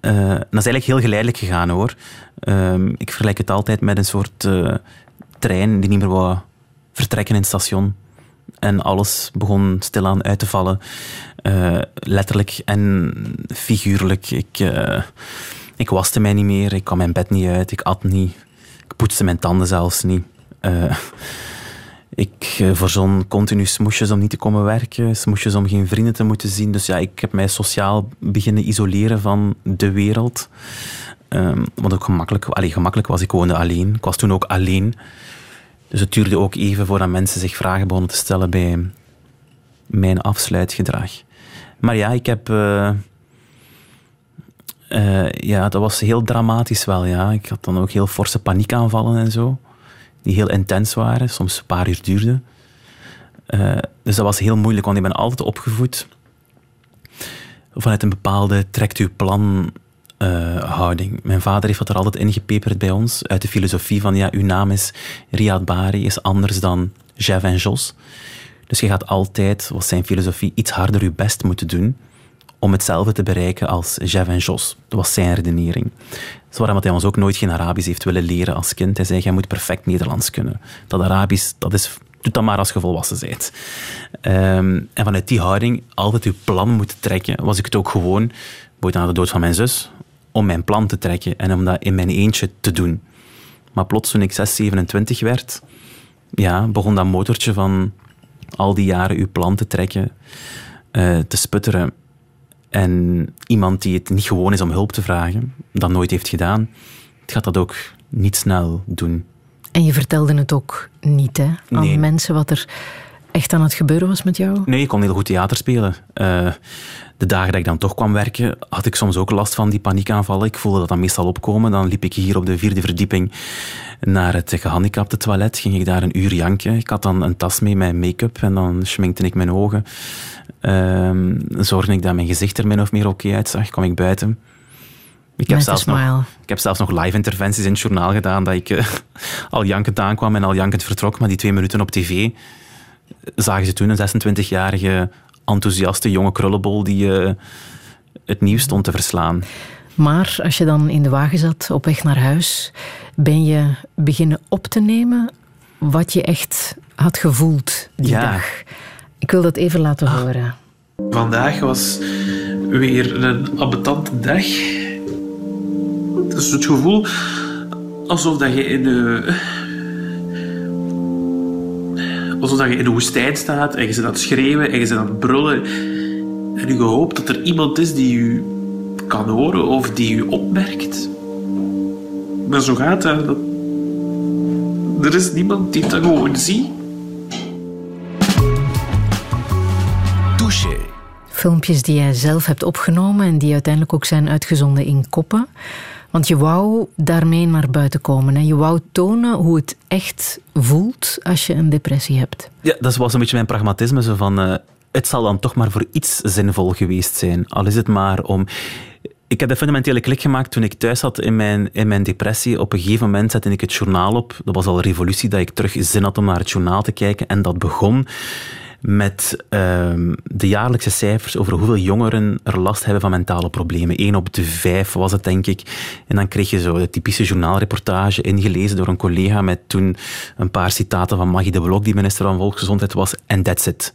Eh, dat is eigenlijk heel geleidelijk gegaan hoor. Ehm, ik vergelijk het altijd met een soort eh, trein die niet meer wou vertrekken in het station. En alles begon stilaan uit te vallen. Eh, letterlijk en figuurlijk. Ik, eh, ik waste mij niet meer, ik kwam mijn bed niet uit, ik at niet. Ik poetste mijn tanden zelfs niet. Eh, ik uh, verzon continu smoesjes om niet te komen werken, smoesjes om geen vrienden te moeten zien. Dus ja, ik heb mij sociaal beginnen isoleren van de wereld. Um, want ook gemakkelijk, allee, gemakkelijk was, ik woonde alleen. Ik was toen ook alleen. Dus het duurde ook even voordat mensen zich vragen begonnen te stellen bij mijn afsluitgedrag. Maar ja, ik heb... Uh, uh, ja, dat was heel dramatisch wel, ja. Ik had dan ook heel forse paniekaanvallen en zo. Die heel intens waren, soms een paar uur duurden. Uh, dus dat was heel moeilijk, want ik ben altijd opgevoed vanuit een bepaalde trekt uw plan uh, houding. Mijn vader heeft dat er altijd ingepeperd bij ons, uit de filosofie van ja, uw naam is Riyad Bari, is anders dan Jeff en Jos. Dus je gaat altijd, was zijn filosofie, iets harder je best moeten doen om hetzelfde te bereiken als Jeff en Jos. Dat was zijn redenering. Dat waarom hij ons ook nooit geen Arabisch heeft willen leren als kind. Hij zei, jij moet perfect Nederlands kunnen. Dat Arabisch, dat is, doe dat maar als je volwassen bent. Um, en vanuit die houding, altijd uw plan moeten trekken, was ik het ook gewoon, ooit na de dood van mijn zus, om mijn plan te trekken en om dat in mijn eentje te doen. Maar plots, toen ik 6, 27 werd, ja, begon dat motortje van al die jaren uw plan te trekken, uh, te sputteren. En iemand die het niet gewoon is om hulp te vragen, dat nooit heeft gedaan, gaat dat ook niet snel doen. En je vertelde het ook niet hè, aan nee. mensen wat er echt aan het gebeuren was met jou? Nee, ik kon heel goed theater spelen. Uh, de dagen dat ik dan toch kwam werken, had ik soms ook last van die paniekaanvallen. Ik voelde dat dan meestal opkomen. Dan liep ik hier op de vierde verdieping naar het gehandicapte toilet. Ging ik daar een uur janken. Ik had dan een tas mee met make-up en dan schminkte ik mijn ogen. Uh, zorgde ik dat mijn gezicht er min of meer oké okay uitzag. kwam ik buiten. Ik heb, zelfs nog, ik heb zelfs nog live interventies in het journaal gedaan dat ik uh, al jankend aankwam en al jankend vertrok. Maar die twee minuten op tv zagen ze toen een 26-jarige enthousiaste jonge krullenbol die uh, het nieuws stond te verslaan. Maar als je dan in de wagen zat op weg naar huis, ben je beginnen op te nemen wat je echt had gevoeld die ja. dag. Ik wil dat even laten ah. horen. Vandaag was weer een ambetante dag. Het is het gevoel alsof dat je in de alsof je in de woestijn staat en je zit aan het schreeuwen en je zit aan het brullen. En je hoopt dat er iemand is die je kan horen of die je opmerkt. Maar zo gaat dat. dat er is niemand die dat gewoon ziet. Filmpjes die jij zelf hebt opgenomen en die uiteindelijk ook zijn uitgezonden in koppen. Want je wou daarmee naar buiten komen. Hè? Je wou tonen hoe het echt voelt als je een depressie hebt. Ja, dat was een beetje mijn pragmatisme. Zo van, eh, het zal dan toch maar voor iets zinvol geweest zijn. Al is het maar om... Ik heb de fundamentele klik gemaakt toen ik thuis zat in mijn, in mijn depressie. Op een gegeven moment zette ik het journaal op. Dat was al een revolutie dat ik terug zin had om naar het journaal te kijken. En dat begon met ehm, de jaarlijkse cijfers over hoeveel jongeren er last hebben van mentale problemen. Eén op de vijf was het, denk ik. En dan kreeg je zo de typische journaalreportage ingelezen door een collega met toen een paar citaten van Maggie de Blok, die minister van Volksgezondheid was. En that's it.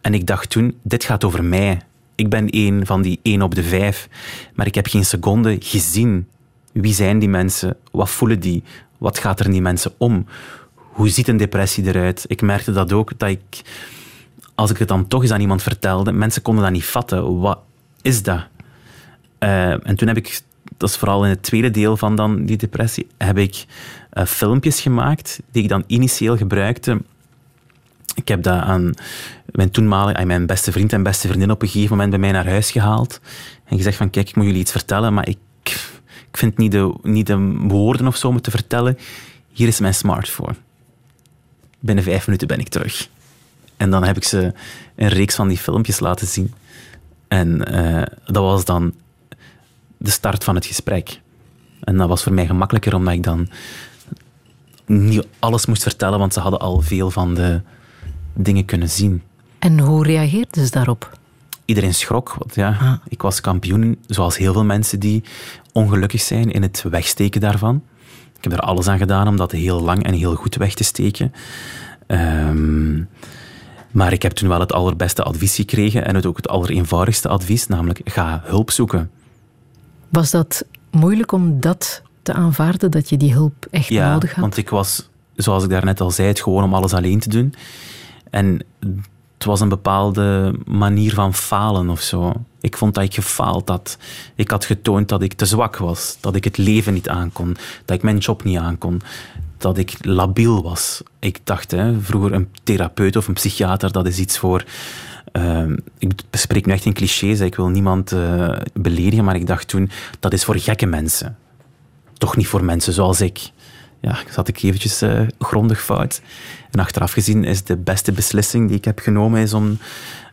En ik dacht toen, dit gaat over mij. Ik ben één van die één op de vijf. Maar ik heb geen seconde gezien. Wie zijn die mensen? Wat voelen die? Wat gaat er in die mensen om? Hoe ziet een depressie eruit? Ik merkte dat ook, dat ik... Als ik het dan toch eens aan iemand vertelde, mensen konden dat niet vatten. Wat is dat? Eh, en toen heb ik, dat is vooral in het tweede deel van dan die depressie, heb ik eh, filmpjes gemaakt die ik dan initieel gebruikte ik heb dat aan mijn toenmalige, aan mijn beste vriend en beste vriendin op een gegeven moment bij mij naar huis gehaald. En gezegd van, kijk, ik moet jullie iets vertellen, maar ik, ik vind niet de, niet de woorden of zo om het te vertellen. Hier is mijn smartphone. Binnen vijf minuten ben ik terug. En dan heb ik ze een reeks van die filmpjes laten zien. En eh, dat was dan de start van het gesprek. En dat was voor mij gemakkelijker, omdat ik dan niet alles moest vertellen, want ze hadden al veel van de dingen kunnen zien. En hoe reageerden ze daarop? Iedereen schrok, want ja, ik was kampioen, zoals heel veel mensen die ongelukkig zijn in het wegsteken daarvan. Ik heb er alles aan gedaan om dat heel lang en heel goed weg te steken. Ehm, maar ik heb toen wel het allerbeste advies gekregen en het ook het allereenvoudigste advies, namelijk ga hulp zoeken. Was dat moeilijk om dat te aanvaarden, dat je die hulp echt Ja, nodig had? want ik was, zoals ik daarnet al zei, het gewoon om alles alleen te doen. En het was een bepaalde manier van falen of zo. Ik vond dat ik gefaald had. Ik had getoond dat ik te zwak was, dat ik het leven niet aankon, dat ik mijn job niet aankon, dat ik labiel was. Ik dacht, hè, vroeger een therapeut of een psychiater, dat is iets voor... ehm, ik spreek nu echt in clichés, ik wil niemand eh, beledigen, maar ik dacht toen, dat is voor gekke mensen. Toch niet voor mensen zoals ik. Ja, zat ik eventjes eh, grondig fout. En achteraf gezien is de beste beslissing die ik heb genomen is om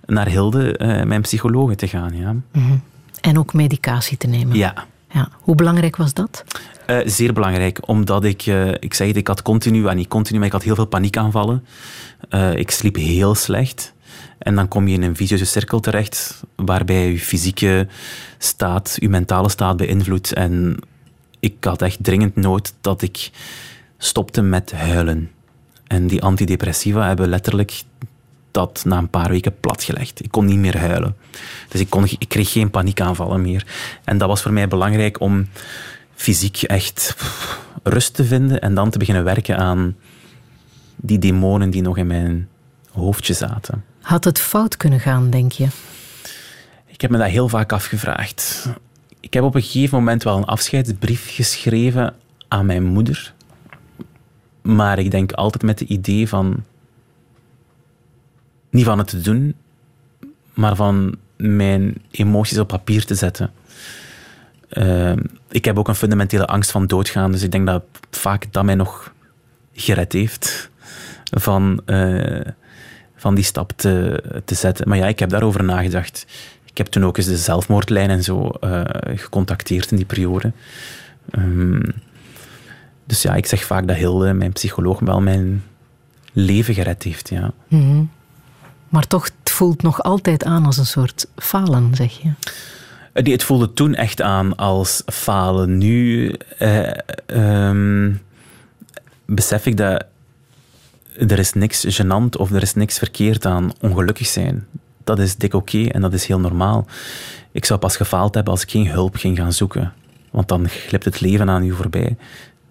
naar Hilde, eh, mijn psychologe, te gaan. Ja. Mhm. En ook medicatie te nemen. ja. Ja. Hoe belangrijk was dat? Eh, zeer belangrijk, omdat ik, ik zeg het, ik had continu, en niet continu, maar ik had heel veel paniekaanvallen. Ik sliep heel slecht. En dan kom je in een vicieuze cirkel terecht, waarbij je fysieke staat, je mentale staat beïnvloedt. En ik had echt dringend nood dat ik stopte met huilen. En die antidepressiva hebben letterlijk dat na een paar weken platgelegd. Ik kon niet meer huilen. Dus ik, kon, ik kreeg geen paniekaanvallen meer. En dat was voor mij belangrijk om fysiek echt rust te vinden en dan te beginnen werken aan die demonen die nog in mijn hoofdje zaten. Had het fout kunnen gaan, denk je? Ik heb me dat heel vaak afgevraagd. Ik heb op een gegeven moment wel een afscheidsbrief geschreven aan mijn moeder. Maar ik denk altijd met het idee van... Niet van het te doen, maar van mijn emoties op papier te zetten. Ehm, ik heb ook een fundamentele angst van doodgaan, dus ik denk dat vaak dat mij nog gered heeft van, eh, van die stap te, te zetten. Maar ja, ik heb daarover nagedacht. Ik heb toen ook eens de zelfmoordlijn en zo eh, gecontacteerd in die periode. Ehm, dus ja, ik zeg vaak dat Hilde, mijn psycholoog, wel mijn leven gered heeft. Ja. Mhm. Maar toch, het voelt nog altijd aan als een soort falen, zeg je. Eh, Nee, het voelde toen echt aan als falen. Nu eh, ehm, besef ik dat er is niks gênant of er is niks verkeerd aan ongelukkig zijn. Dat is dik oké en dat is heel normaal. Ik zou pas gefaald hebben als ik geen hulp ging gaan zoeken. Want dan glipt het leven aan je voorbij.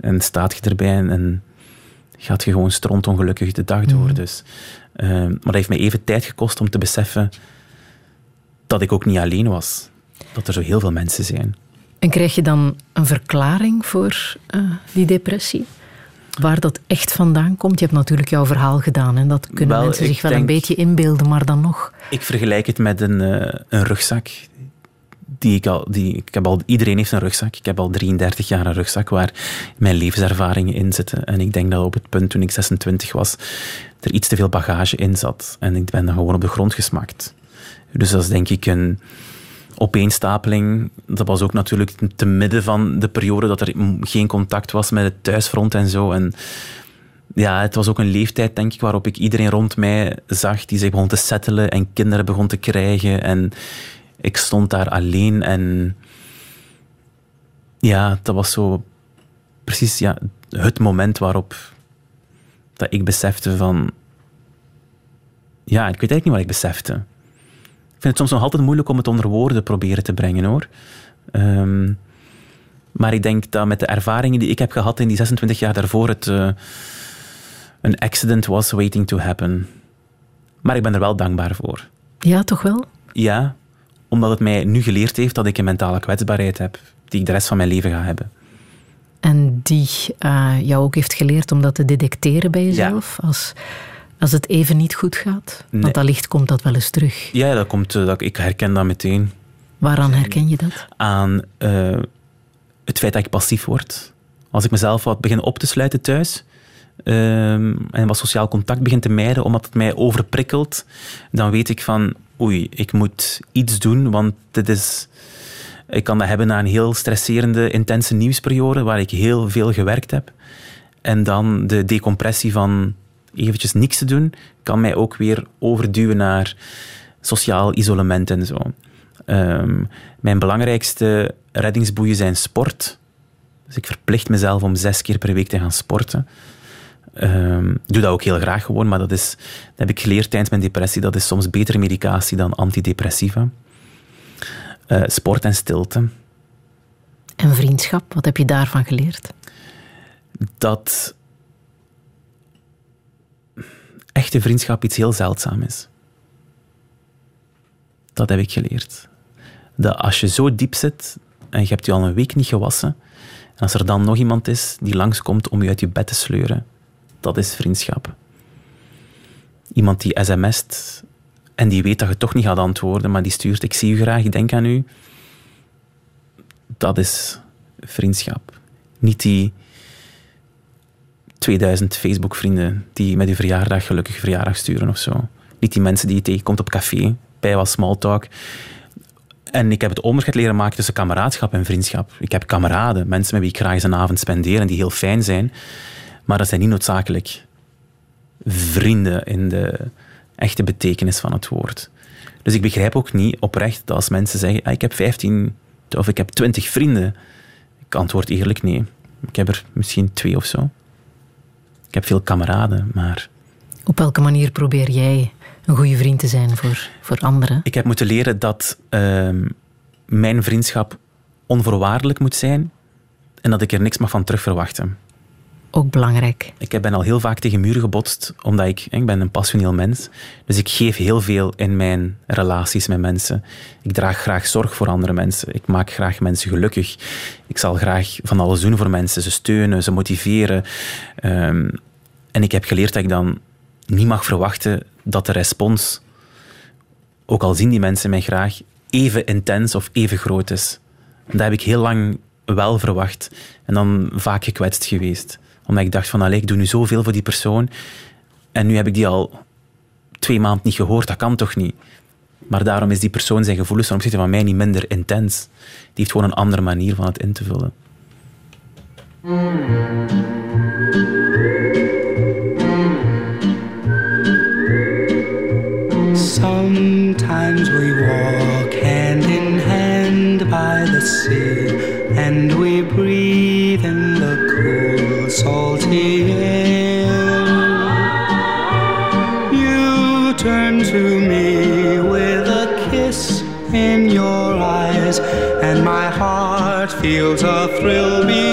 En staat je erbij en, en gaat je gewoon strontongelukkig de dag door. Dus, ehm, maar dat heeft mij even tijd gekost om te beseffen dat ik ook niet alleen was. Dat er zo heel veel mensen zijn. En krijg je dan een verklaring voor eh, die depressie? Waar dat echt vandaan komt? Je hebt natuurlijk jouw verhaal gedaan en dat kunnen Wel, mensen zich wel een beetje inbeelden, maar dan nog. Ik vergelijk het met een, eh, een rugzak. Die ik, al, die, ik heb al, iedereen heeft een rugzak. Ik heb al 33 jaar een rugzak waar mijn levenservaringen in zitten. En ik denk dat op het punt toen ik 26 was, er iets te veel bagage in zat. En ik ben dan gewoon op de grond gesmakt. Dus dat is denk ik een opeenstapeling. Dat was ook natuurlijk te midden van de periode dat er geen contact was met het thuisfront en zo. En ja, het was ook een leeftijd, denk ik, waarop ik iedereen rond mij zag die zich begon te settelen en kinderen begon te krijgen. En ik stond daar alleen en ja, dat was zo precies ja, het moment waarop dat ik besefte van... Ja, ik weet eigenlijk niet wat ik besefte. Ik vind het soms nog altijd moeilijk om het onder woorden proberen te brengen, hoor. Ehm, maar ik denk dat met de ervaringen die ik heb gehad in die 26 jaar daarvoor, het eh, een accident was waiting to happen. Maar ik ben er wel dankbaar voor. Ja, toch wel? Ja, omdat het mij nu geleerd heeft dat ik een mentale kwetsbaarheid heb, die ik de rest van mijn leven ga hebben. En die eh, jou ook heeft geleerd om dat te detecteren bij jezelf als, als het even niet goed gaat? Nee. Want allicht komt dat wel eens terug. Ja, dat komt, eh, dat, ik herken dat meteen Waaraan herken je dat? aan eh, het feit dat ik passief word. Als ik mezelf wat begin op te sluiten thuis ehm, en wat sociaal contact begin te mijden omdat het mij overprikkelt, dan weet ik van oei, ik moet iets doen, want dit is... Ik kan dat hebben na een heel stresserende, intense nieuwsperiode waar ik heel veel gewerkt heb. En dan de decompressie van eventjes niks te doen, kan mij ook weer overduwen naar sociaal isolement en zo. Ehm, mijn belangrijkste reddingsboeien zijn sport. Dus ik verplicht mezelf om zes keer per week te gaan sporten. Ehm, ik doe dat ook heel graag gewoon, maar dat, is, dat heb ik geleerd tijdens mijn depressie. Dat is soms betere medicatie dan antidepressiva. Eh, sport en stilte. En vriendschap, wat heb je daarvan geleerd? dat echte vriendschap iets heel zeldzaam is. Dat heb ik geleerd. Dat als je zo diep zit en je hebt je al een week niet gewassen, en als er dan nog iemand is die langskomt om je uit je bed te sleuren, dat is vriendschap. Iemand die sms't en die weet dat je toch niet gaat antwoorden, maar die stuurt ik zie u graag, ik denk aan u. Dat is vriendschap. Niet die 2000 Facebook-vrienden die met uw verjaardag gelukkig verjaardag sturen of zo. Niet die mensen die je tegenkomt op café, bij wat small talk. En ik heb het onderscheid leren maken tussen kameraadschap en vriendschap. Ik heb kameraden, mensen met wie ik graag eens een avond spendeer en die heel fijn zijn. Maar dat zijn niet noodzakelijk vrienden in de echte betekenis van het woord. Dus ik begrijp ook niet oprecht dat als mensen zeggen ah, ik heb 15 of ik heb 20 vrienden. Ik antwoord eerlijk nee. Ik heb er misschien twee of zo. Ik heb veel kameraden, maar Op welke manier probeer jij een goede vriend te zijn voor, voor anderen? ik heb moeten leren dat ehm, mijn vriendschap onvoorwaardelijk moet zijn en dat ik er niks mag van terug verwachten. Ook belangrijk. Ik ben al heel vaak tegen muren gebotst, omdat ik, ik ben een passioneel mens. Dus ik geef heel veel in mijn relaties met mensen. Ik draag graag zorg voor andere mensen. Ik maak graag mensen gelukkig. Ik zal graag van alles doen voor mensen. Ze steunen, ze motiveren. Ehm, en ik heb geleerd dat ik dan niet mag verwachten dat de respons, ook al zien die mensen mij graag, even intens of even groot is. En dat heb ik heel lang wel verwacht. En dan vaak gekwetst geweest. Omdat ik dacht van, allee, ik doe nu zoveel voor die persoon. En nu heb ik die al twee maanden niet gehoord. Dat kan toch niet? Maar daarom is die persoon zijn gevoelens ten opzichte van mij niet minder intens. Die heeft gewoon een andere manier van het in te vullen. Feels a thrill me.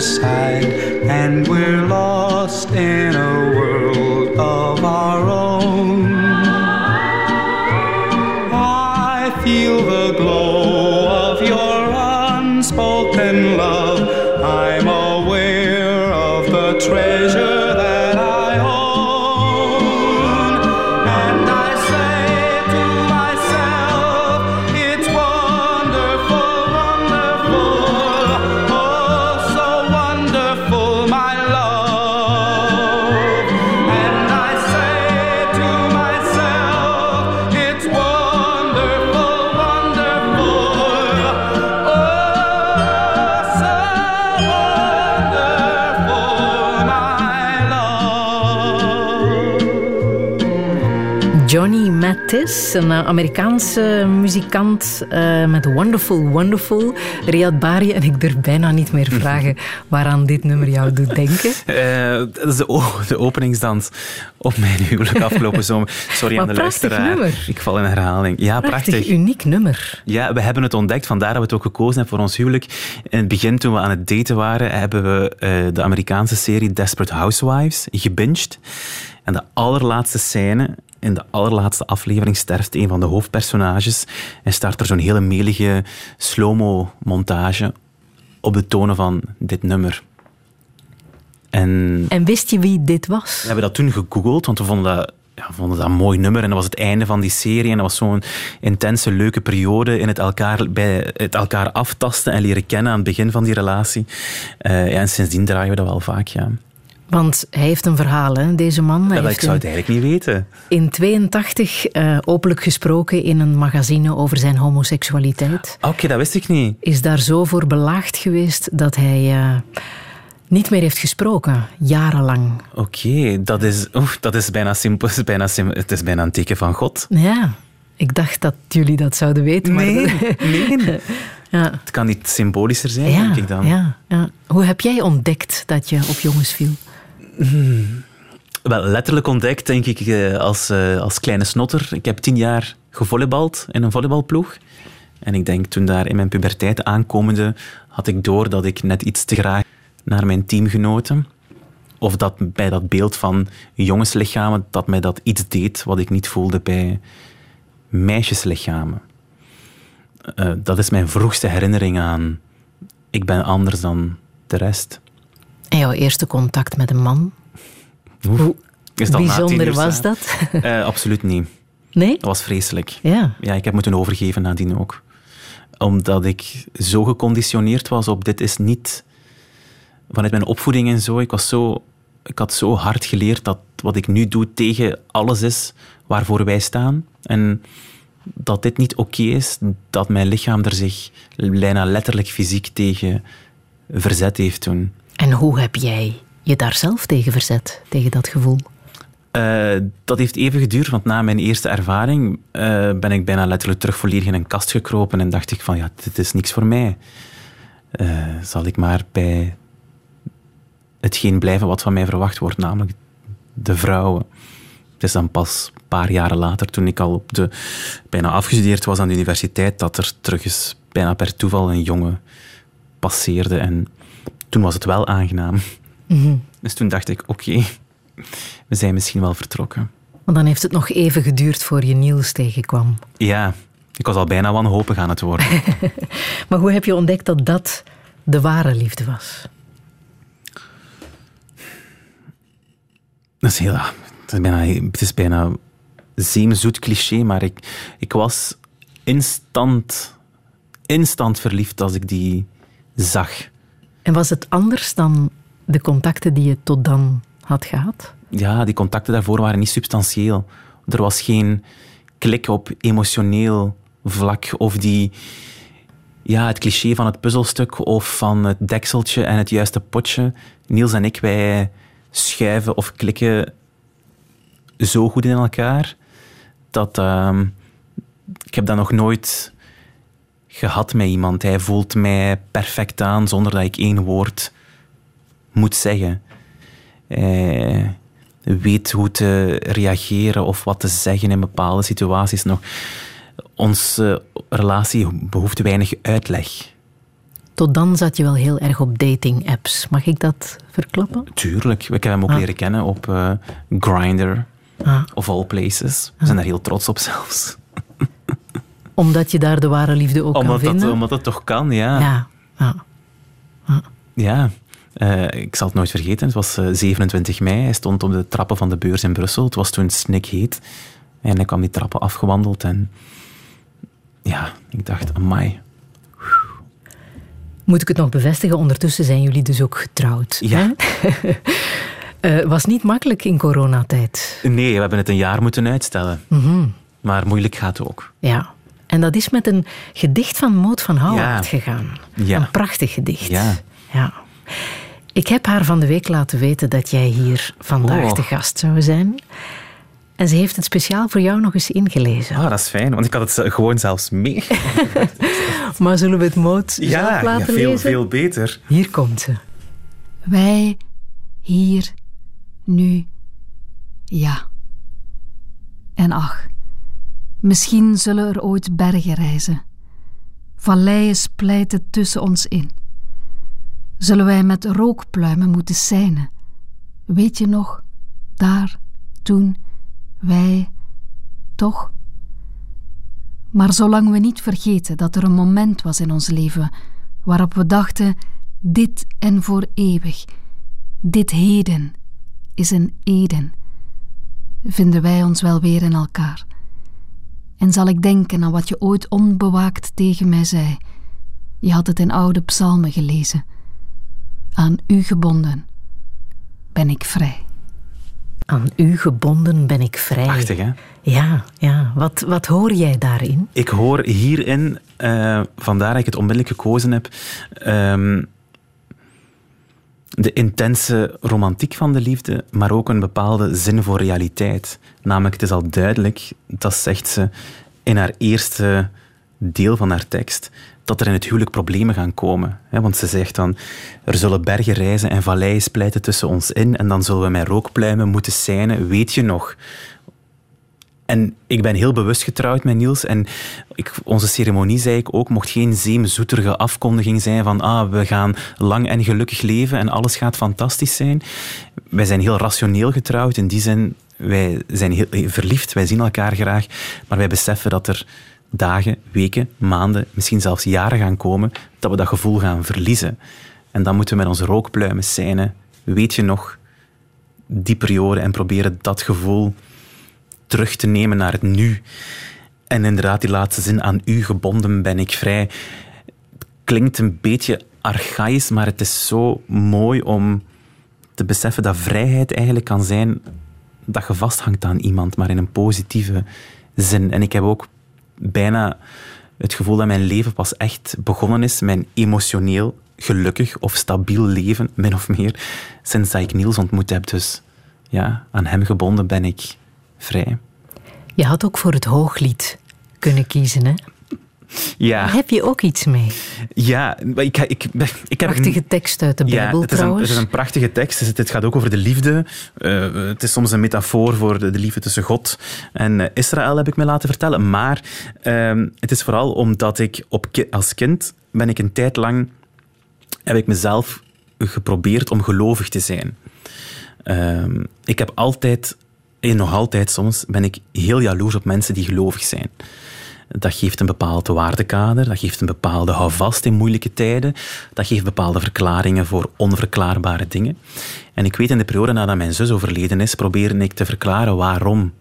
side. Johnny Mathis, een Amerikaanse muzikant eh, met Wonderful Wonderful. Riyad Bari, en ik durf bijna niet meer vragen waaraan dit nummer jou doet denken. Eh, dat is de, de openingsdans op mijn huwelijk afgelopen zomer. Sorry aan de luisteraar. nummer. Ik val in herhaling. Ja, Prachtig, prachtig. uniek nummer. Ja, we hebben het ontdekt, vandaar dat we het ook gekozen hebben voor ons huwelijk. In het begin, toen we aan het daten waren, hebben we eh, de Amerikaanse serie Desperate Housewives gebinged. En de allerlaatste scène, in de allerlaatste aflevering, sterft een van de hoofdpersonages en start er zo'n hele melige slow-mo-montage op de tonen van dit nummer. En En wist je wie dit was? we hebben dat toen gegoogeld, want we vonden dat, ja, we vonden dat een mooi nummer. En dat was het einde van die serie. En dat was zo'n intense, leuke periode in het elkaar, bij het elkaar aftasten en leren kennen aan het begin van die relatie. Eh, ja, en sindsdien draaien we dat wel vaak, ja. Want hij heeft een verhaal, hè, deze man. Ja, ik zou het eigenlijk niet weten. in 82 eh, openlijk gesproken in een magazine over zijn homoseksualiteit. Oké, dat wist ik niet. Is daar zo voor belaagd geweest dat hij eh, niet meer heeft gesproken, jarenlang. Oké, dat, is, oef, dat is bijna simpel. Het is bijna, het is bijna een teken van God. Ja, ik dacht dat jullie dat zouden weten. Maar Nee, nee. ja. Het kan niet symbolischer zijn, Ja, denk ik dan. ja, ja. Hoe heb jij ontdekt dat je op jongens viel? Wel, letterlijk ontdekt, denk ik, eh, als, eh, als kleine snotter. Ik heb tien jaar gevolleybald in een volleybalploeg. En ik denk, toen daar in mijn puberteit aankomende, had ik door dat ik net iets te graag naar mijn teamgenoten. Of dat bij dat beeld van jongenslichamen, dat mij dat iets deed wat ik niet voelde bij meisjeslichamen. Eh, dat is mijn vroegste herinnering aan ik ben anders dan de rest. En jouw eerste contact met een man? Hoe Is dat na tien bijzonder was dat? Eh, absoluut niet. Nee? Dat was vreselijk. Ja. Ja, ik heb moeten overgeven nadien ook. Omdat ik zo geconditioneerd was op dit is niet... Vanuit mijn opvoeding en zo, ik, was zo, ik had zo hard geleerd dat wat ik nu doe tegen alles is waarvoor wij staan. En dat dit niet oké is, dat mijn lichaam er zich bijna letterlijk fysiek tegen verzet heeft toen. En hoe heb jij je daar zelf tegen verzet, tegen dat gevoel? Eh, dat heeft even geduurd, want na mijn eerste ervaring eh, ben ik bijna letterlijk terug volledig in een kast gekropen en dacht ik van, ja, dit is niks voor mij. Eh, zal ik maar bij hetgeen blijven wat van mij verwacht wordt, namelijk de vrouwen. Het is dan pas een paar jaren later, toen ik al op de, bijna afgestudeerd was aan de universiteit, dat er terug eens bijna per toeval een jongen passeerde. En toen was het wel aangenaam. Mhm. Dus toen dacht ik, oké, we zijn misschien wel vertrokken. Want dan heeft het nog even geduurd voor je Niels tegenkwam. Ja, ik was al bijna wanhopig aan het worden. Maar hoe heb je ontdekt dat dat de ware liefde was? Dat is heel... Het is bijna, het is bijna zeemzoet cliché, maar ik, ik was instant, instant verliefd als ik die zag. En was het anders dan de contacten die je tot dan had gehad? Ja, die contacten daarvoor waren niet substantieel. Er was geen klik op emotioneel vlak of die, ja, het cliché van het puzzelstuk of van het dekseltje en het juiste potje. Niels en ik, wij schuiven of klikken zo goed in elkaar dat ehm, ik heb dat nog nooit gehad met iemand. Hij voelt mij perfect aan zonder dat ik één woord moet zeggen. Hij weet hoe te reageren of wat te zeggen in bepaalde situaties nog. Onze relatie behoeft weinig uitleg. Tot dan zat je wel heel erg op dating-apps. Mag ik dat verklappen? Tuurlijk. Ik heb hem ook Ah. leren kennen op eh Grindr, Ah. of all places. We zijn daar heel trots op zelfs. Omdat je daar de ware liefde ook Omdat kan dat, vinden? omdat dat toch kan, ja. Ja. ja. Ja, eh, ik zal het nooit vergeten. Het was eh, 27 mei. Hij stond op de trappen van de beurs in Brussel. Het was toen snikheet. En hij kwam die trappen afgewandeld. En ja, ik dacht, amai. Moet ik het nog bevestigen? Ondertussen zijn jullie dus ook getrouwd. Ja. Eh, was niet makkelijk in coronatijd. Nee, we hebben het een jaar moeten uitstellen. Mhm. Maar moeilijk gaat het ook. Ja. En dat is met een gedicht van Maud van Houwaard Ja. gegaan. Ja. Een prachtig gedicht. Ja. Ja. Ik heb haar van de week laten weten dat jij hier vandaag Oh. te gast zou zijn. En ze heeft het speciaal voor jou nog eens ingelezen. Ah, dat is fijn, want ik had het gewoon zelfs mee. Maar zullen we het zelf Ja, ja laten veel, lezen? veel beter. Hier komt ze. Wij, hier, nu, ja. En ach, misschien zullen er ooit bergen rijzen. Valleien splijten tussen ons in. Zullen wij met rookpluimen moeten seinen? Weet je nog, daar, toen, wij, toch? Maar zolang we niet vergeten dat er een moment was in ons leven waarop we dachten: dit en voor eeuwig, dit heden is een Eden, vinden wij ons wel weer in elkaar. En zal ik denken aan wat je ooit onbewaakt tegen mij zei. Je had het in oude psalmen gelezen. Aan u gebonden ben ik vrij. Aan u gebonden ben ik vrij. Prachtig, hè? Ja, ja. Wat, wat hoor jij daarin? Ik hoor hierin, eh, vandaar dat ik het onmiddellijk gekozen heb, ehm, de intense romantiek van de liefde, maar ook een bepaalde zin voor realiteit. Namelijk, het is al duidelijk, dat zegt ze in haar eerste deel van haar tekst, dat er in het huwelijk problemen gaan komen. Want ze zegt dan, er zullen bergen rijzen en valleien splijten tussen ons in en dan zullen we met rookpluimen moeten seinen, weet je nog? En ik ben heel bewust getrouwd met Niels. En ik, onze ceremonie, zei ik ook, mocht geen zeemzoeterige afkondiging zijn van ah, we gaan lang en gelukkig leven en alles gaat fantastisch zijn. Wij zijn heel rationeel getrouwd. In die zin, wij zijn heel, eh, verliefd, wij zien elkaar graag. Maar wij beseffen dat er dagen, weken, maanden, misschien zelfs jaren gaan komen, dat we dat gevoel gaan verliezen. En dan moeten we met onze rookpluimen seinen. Weet je nog, die periode en proberen dat gevoel terug te nemen naar het nu. En inderdaad, die laatste zin, aan u gebonden ben ik vrij. Klinkt een beetje archaïs, maar het is zo mooi om te beseffen dat vrijheid eigenlijk kan zijn dat je vasthangt aan iemand, maar in een positieve zin. En ik heb ook bijna het gevoel dat mijn leven pas echt begonnen is, mijn emotioneel gelukkig of stabiel leven, min of meer, sinds dat ik Niels ontmoet heb. Dus ja, aan hem gebonden ben ik vrij. Je had ook voor het hooglied kunnen kiezen, hè? Ja, Daar heb je ook iets mee. ja maar ik, ik, ik heb... Prachtige tekst uit de Bijbel, ja, het is, een, trouwens. het is een prachtige tekst. Het, het gaat ook over de liefde. Eh, het is soms een metafoor voor de, de liefde tussen God en eh, Israël, heb ik me laten vertellen. Maar ehm, het is vooral omdat ik op, als kind ben ik een tijd lang heb ik mezelf geprobeerd om gelovig te zijn. Ehm, ik heb altijd, en nog altijd soms, ben ik heel jaloers op mensen die gelovig zijn. Dat geeft een bepaald waardekader, dat geeft een bepaalde houvast in moeilijke tijden, dat geeft bepaalde verklaringen voor onverklaarbare dingen. En ik weet in de periode nadat mijn zus overleden is, probeerde ik te verklaren waarom?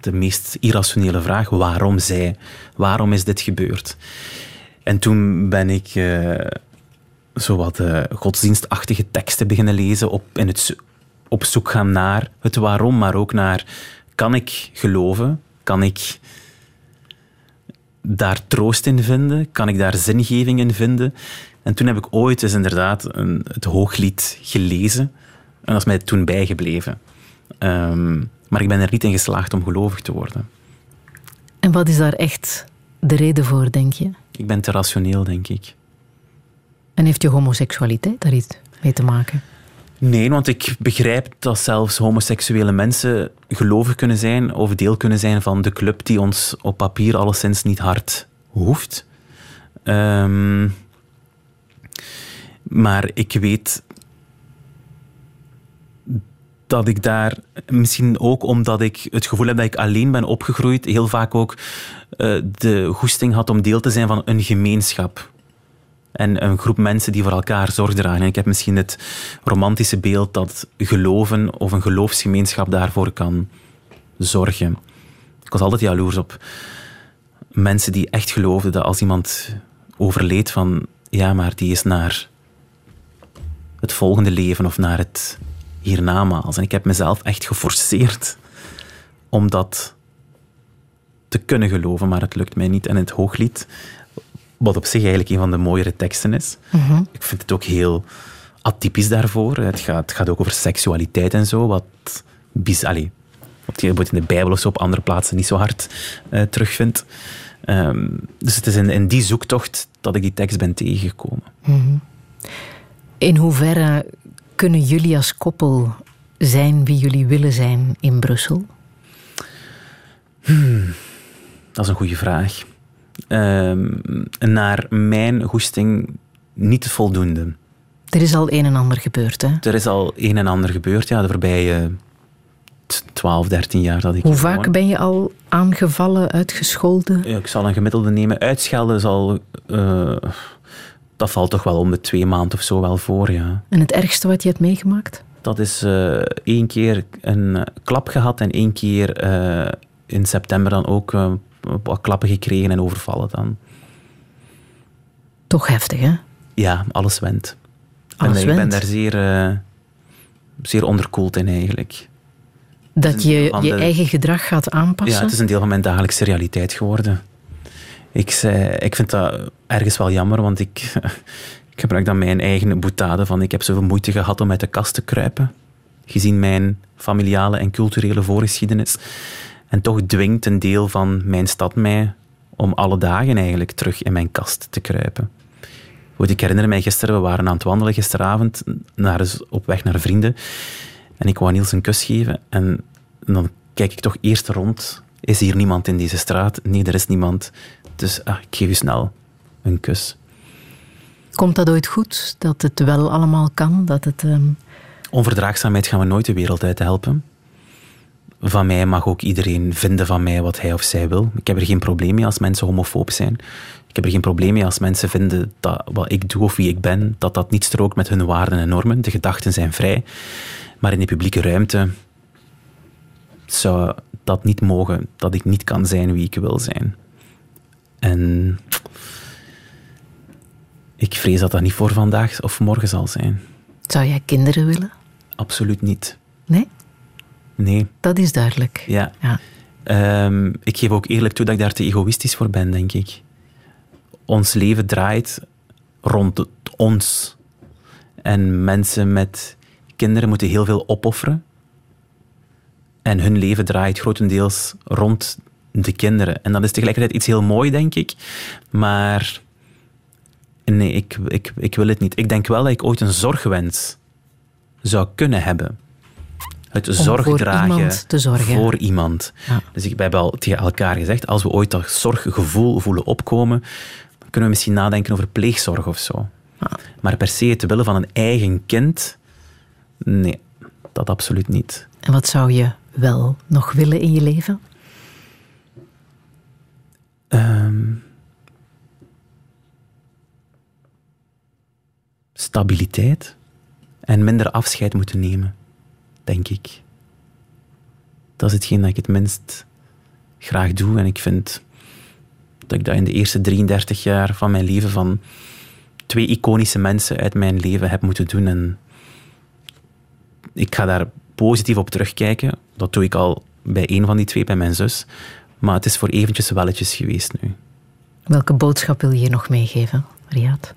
De meest irrationele vraag, waarom zij? Waarom is dit gebeurd? En toen ben ik eh zo wat eh, godsdienstachtige teksten beginnen lezen, op, in het, op zoek gaan naar het waarom, maar ook naar, kan ik geloven? Kan ik daar troost in vinden? Kan ik daar zingeving in vinden? En toen heb ik ooit eens inderdaad een, het hooglied gelezen. En dat is mij toen bijgebleven. Ehm, maar ik ben er niet in geslaagd om gelovig te worden. En wat is daar echt de reden voor, denk je? Ik ben te rationeel, denk ik. En heeft je homoseksualiteit daar iets mee te maken? Nee, want ik begrijp dat zelfs homoseksuele mensen gelovig kunnen zijn of deel kunnen zijn van de club die ons op papier alleszins niet hard hoeft. Ehm, maar ik weet dat ik daar, misschien ook omdat ik het gevoel heb dat ik alleen ben opgegroeid, heel vaak ook eh, de goesting had om deel te zijn van een gemeenschap. En een groep mensen die voor elkaar zorg dragen. En ik heb misschien het romantische beeld dat geloven of een geloofsgemeenschap daarvoor kan zorgen. Ik was altijd jaloers op mensen die echt geloofden dat als iemand overleed van ja, maar die is naar het volgende leven of naar het hiernamaals. En ik heb mezelf echt geforceerd om dat te kunnen geloven, maar het lukt mij niet. En het hooglied, wat op zich eigenlijk een van de mooiere teksten is, Mhm. ik vind het ook heel atypisch daarvoor. Het gaat, het gaat ook over seksualiteit en zo, wat biz, allee, wat je in de Bijbel of zo op andere plaatsen niet zo hard eh, terugvindt. Ehm, dus het is in, in die zoektocht dat ik die tekst ben tegengekomen. Mhm. In hoeverre kunnen jullie als koppel zijn wie jullie willen zijn in Brussel? Hmm, dat is een goede vraag. Ehm, naar mijn goesting niet voldoende. Er is al een en ander gebeurd, hè? Er is al een en ander gebeurd, ja, de voorbije t- 12, 13 jaar dat ik Hoe vaak woon. ben je al aangevallen, uitgescholden? Ja, Ik zal een gemiddelde nemen. Uitschelden zal... eh, dat valt toch wel om de twee maanden of zo wel voor, ja. En het ergste wat je hebt meegemaakt? Dat is eh, één keer een eh, klap gehad en één keer in september dan ook wat klappen gekregen en overvallen dan. Toch heftig, hè? Ja, alles went. Alles en ik ben daar zeer, eh, zeer onderkoeld in eigenlijk. Dat je je de- eigen gedrag gaat aanpassen? Ja, het is een deel van mijn dagelijkse realiteit geworden. Ik, zei, ik vind dat ergens wel jammer, want ik, ik gebruik dan mijn eigen boetade van ik heb zoveel moeite gehad om uit de kast te kruipen, gezien mijn familiale en culturele voorgeschiedenis. En toch dwingt een deel van mijn stad mij om alle dagen eigenlijk terug in mijn kast te kruipen. Goed, ik herinner mij gisteren, we waren aan het wandelen gisteravond naar, op weg naar vrienden. En ik wou Niels een kus geven. En dan kijk ik toch eerst rond. Is hier niemand in deze straat? Nee, er is niemand. Dus ah, ik geef u snel een kus. Komt dat ooit goed? Dat het wel allemaal kan? Dat het, ehm, Onverdraagzaamheid gaan we nooit de wereld uit helpen. Van mij mag ook iedereen vinden van mij wat hij of zij wil. Ik heb er geen probleem mee als mensen homofoob zijn. Ik heb er geen probleem mee als mensen vinden dat wat ik doe of wie ik ben, dat dat niet strookt met hun waarden en normen. De gedachten zijn vrij. Maar in de publieke ruimte zou dat niet mogen, dat ik niet kan zijn wie ik wil zijn. En ik vrees dat dat niet voor vandaag of morgen zal zijn. zou jij kinderen willen? Absoluut niet. Nee? Nee. Dat is duidelijk. Ja. Ja. Ehm, ik geef ook eerlijk toe dat ik daar te egoïstisch voor ben, denk ik. Ons leven draait rond het ons. En mensen met kinderen moeten heel veel opofferen. En hun leven draait grotendeels rond de kinderen. En dat is tegelijkertijd iets heel mooi, denk ik. Maar nee, ik, ik, ik wil het niet. Ik denk wel dat ik ooit een zorgwens zou kunnen hebben. Het Om zorg voor dragen iemand te zorgen. voor iemand. Ja. Dus ik, we hebben al tegen elkaar gezegd, als we ooit dat zorggevoel voelen opkomen, dan kunnen we misschien nadenken over pleegzorg of zo. Maar per se het willen van een eigen kind, nee, dat absoluut niet. En wat zou je wel nog willen in je leven? Ehm, stabiliteit en minder afscheid moeten nemen, denk ik. Dat is hetgeen dat ik het minst graag doe. En ik vind dat ik dat in de eerste 33 jaar van mijn leven van twee iconische mensen uit mijn leven heb moeten doen. En ik ga daar positief op terugkijken. Dat doe ik al bij één van die twee, bij mijn zus. Maar het is voor eventjes welletjes geweest nu. Welke boodschap wil je nog meegeven, Riyad?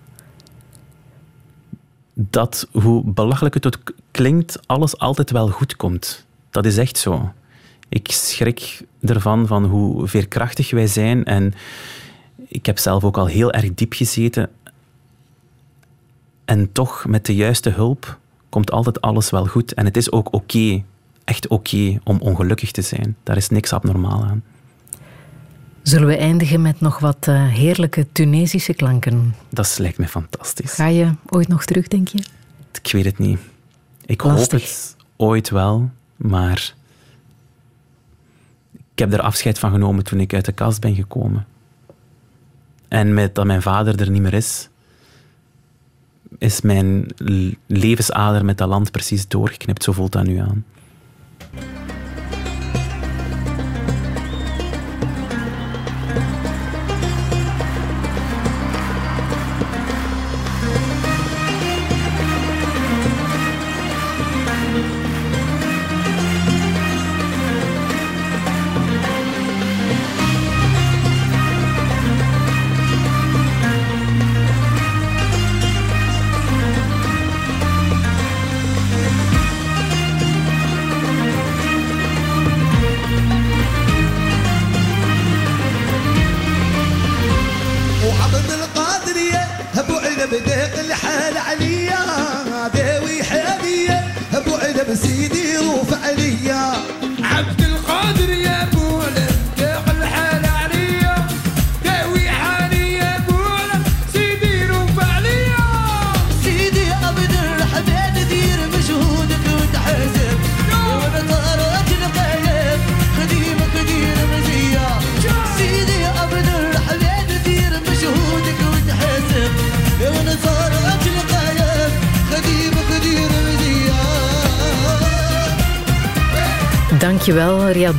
Dat, hoe belachelijk het ook klinkt, alles altijd wel goed komt. Dat is echt zo. Ik schrik ervan van hoe veerkrachtig wij zijn. En ik heb zelf ook al heel erg diep gezeten. En toch, met de juiste hulp, komt altijd alles wel goed. En het is ook oké, echt oké, om ongelukkig te zijn. Daar is niks abnormaal aan. Zullen we eindigen met nog wat eh, heerlijke Tunesische klanken? Dat lijkt me fantastisch. Ga je ooit nog terug, denk je? Ik weet het niet. Ik hoop het ooit wel, maar ik heb er afscheid van genomen toen ik uit de kast ben gekomen. En met dat mijn vader er niet meer is, is mijn levensader met dat land precies doorgeknipt. Zo voelt dat nu aan.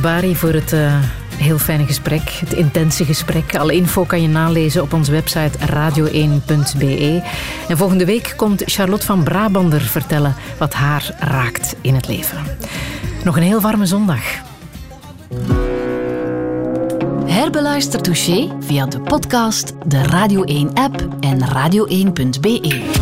Bari, voor het eh, heel fijne gesprek. Het intense gesprek. Alle info kan je nalezen op onze website radio1.be. En volgende week komt Charlotte van Brabander vertellen wat haar raakt in het leven. Nog een heel warme zondag. Herbeluister Touché via de podcast, de Radio 1-app en radio1.be.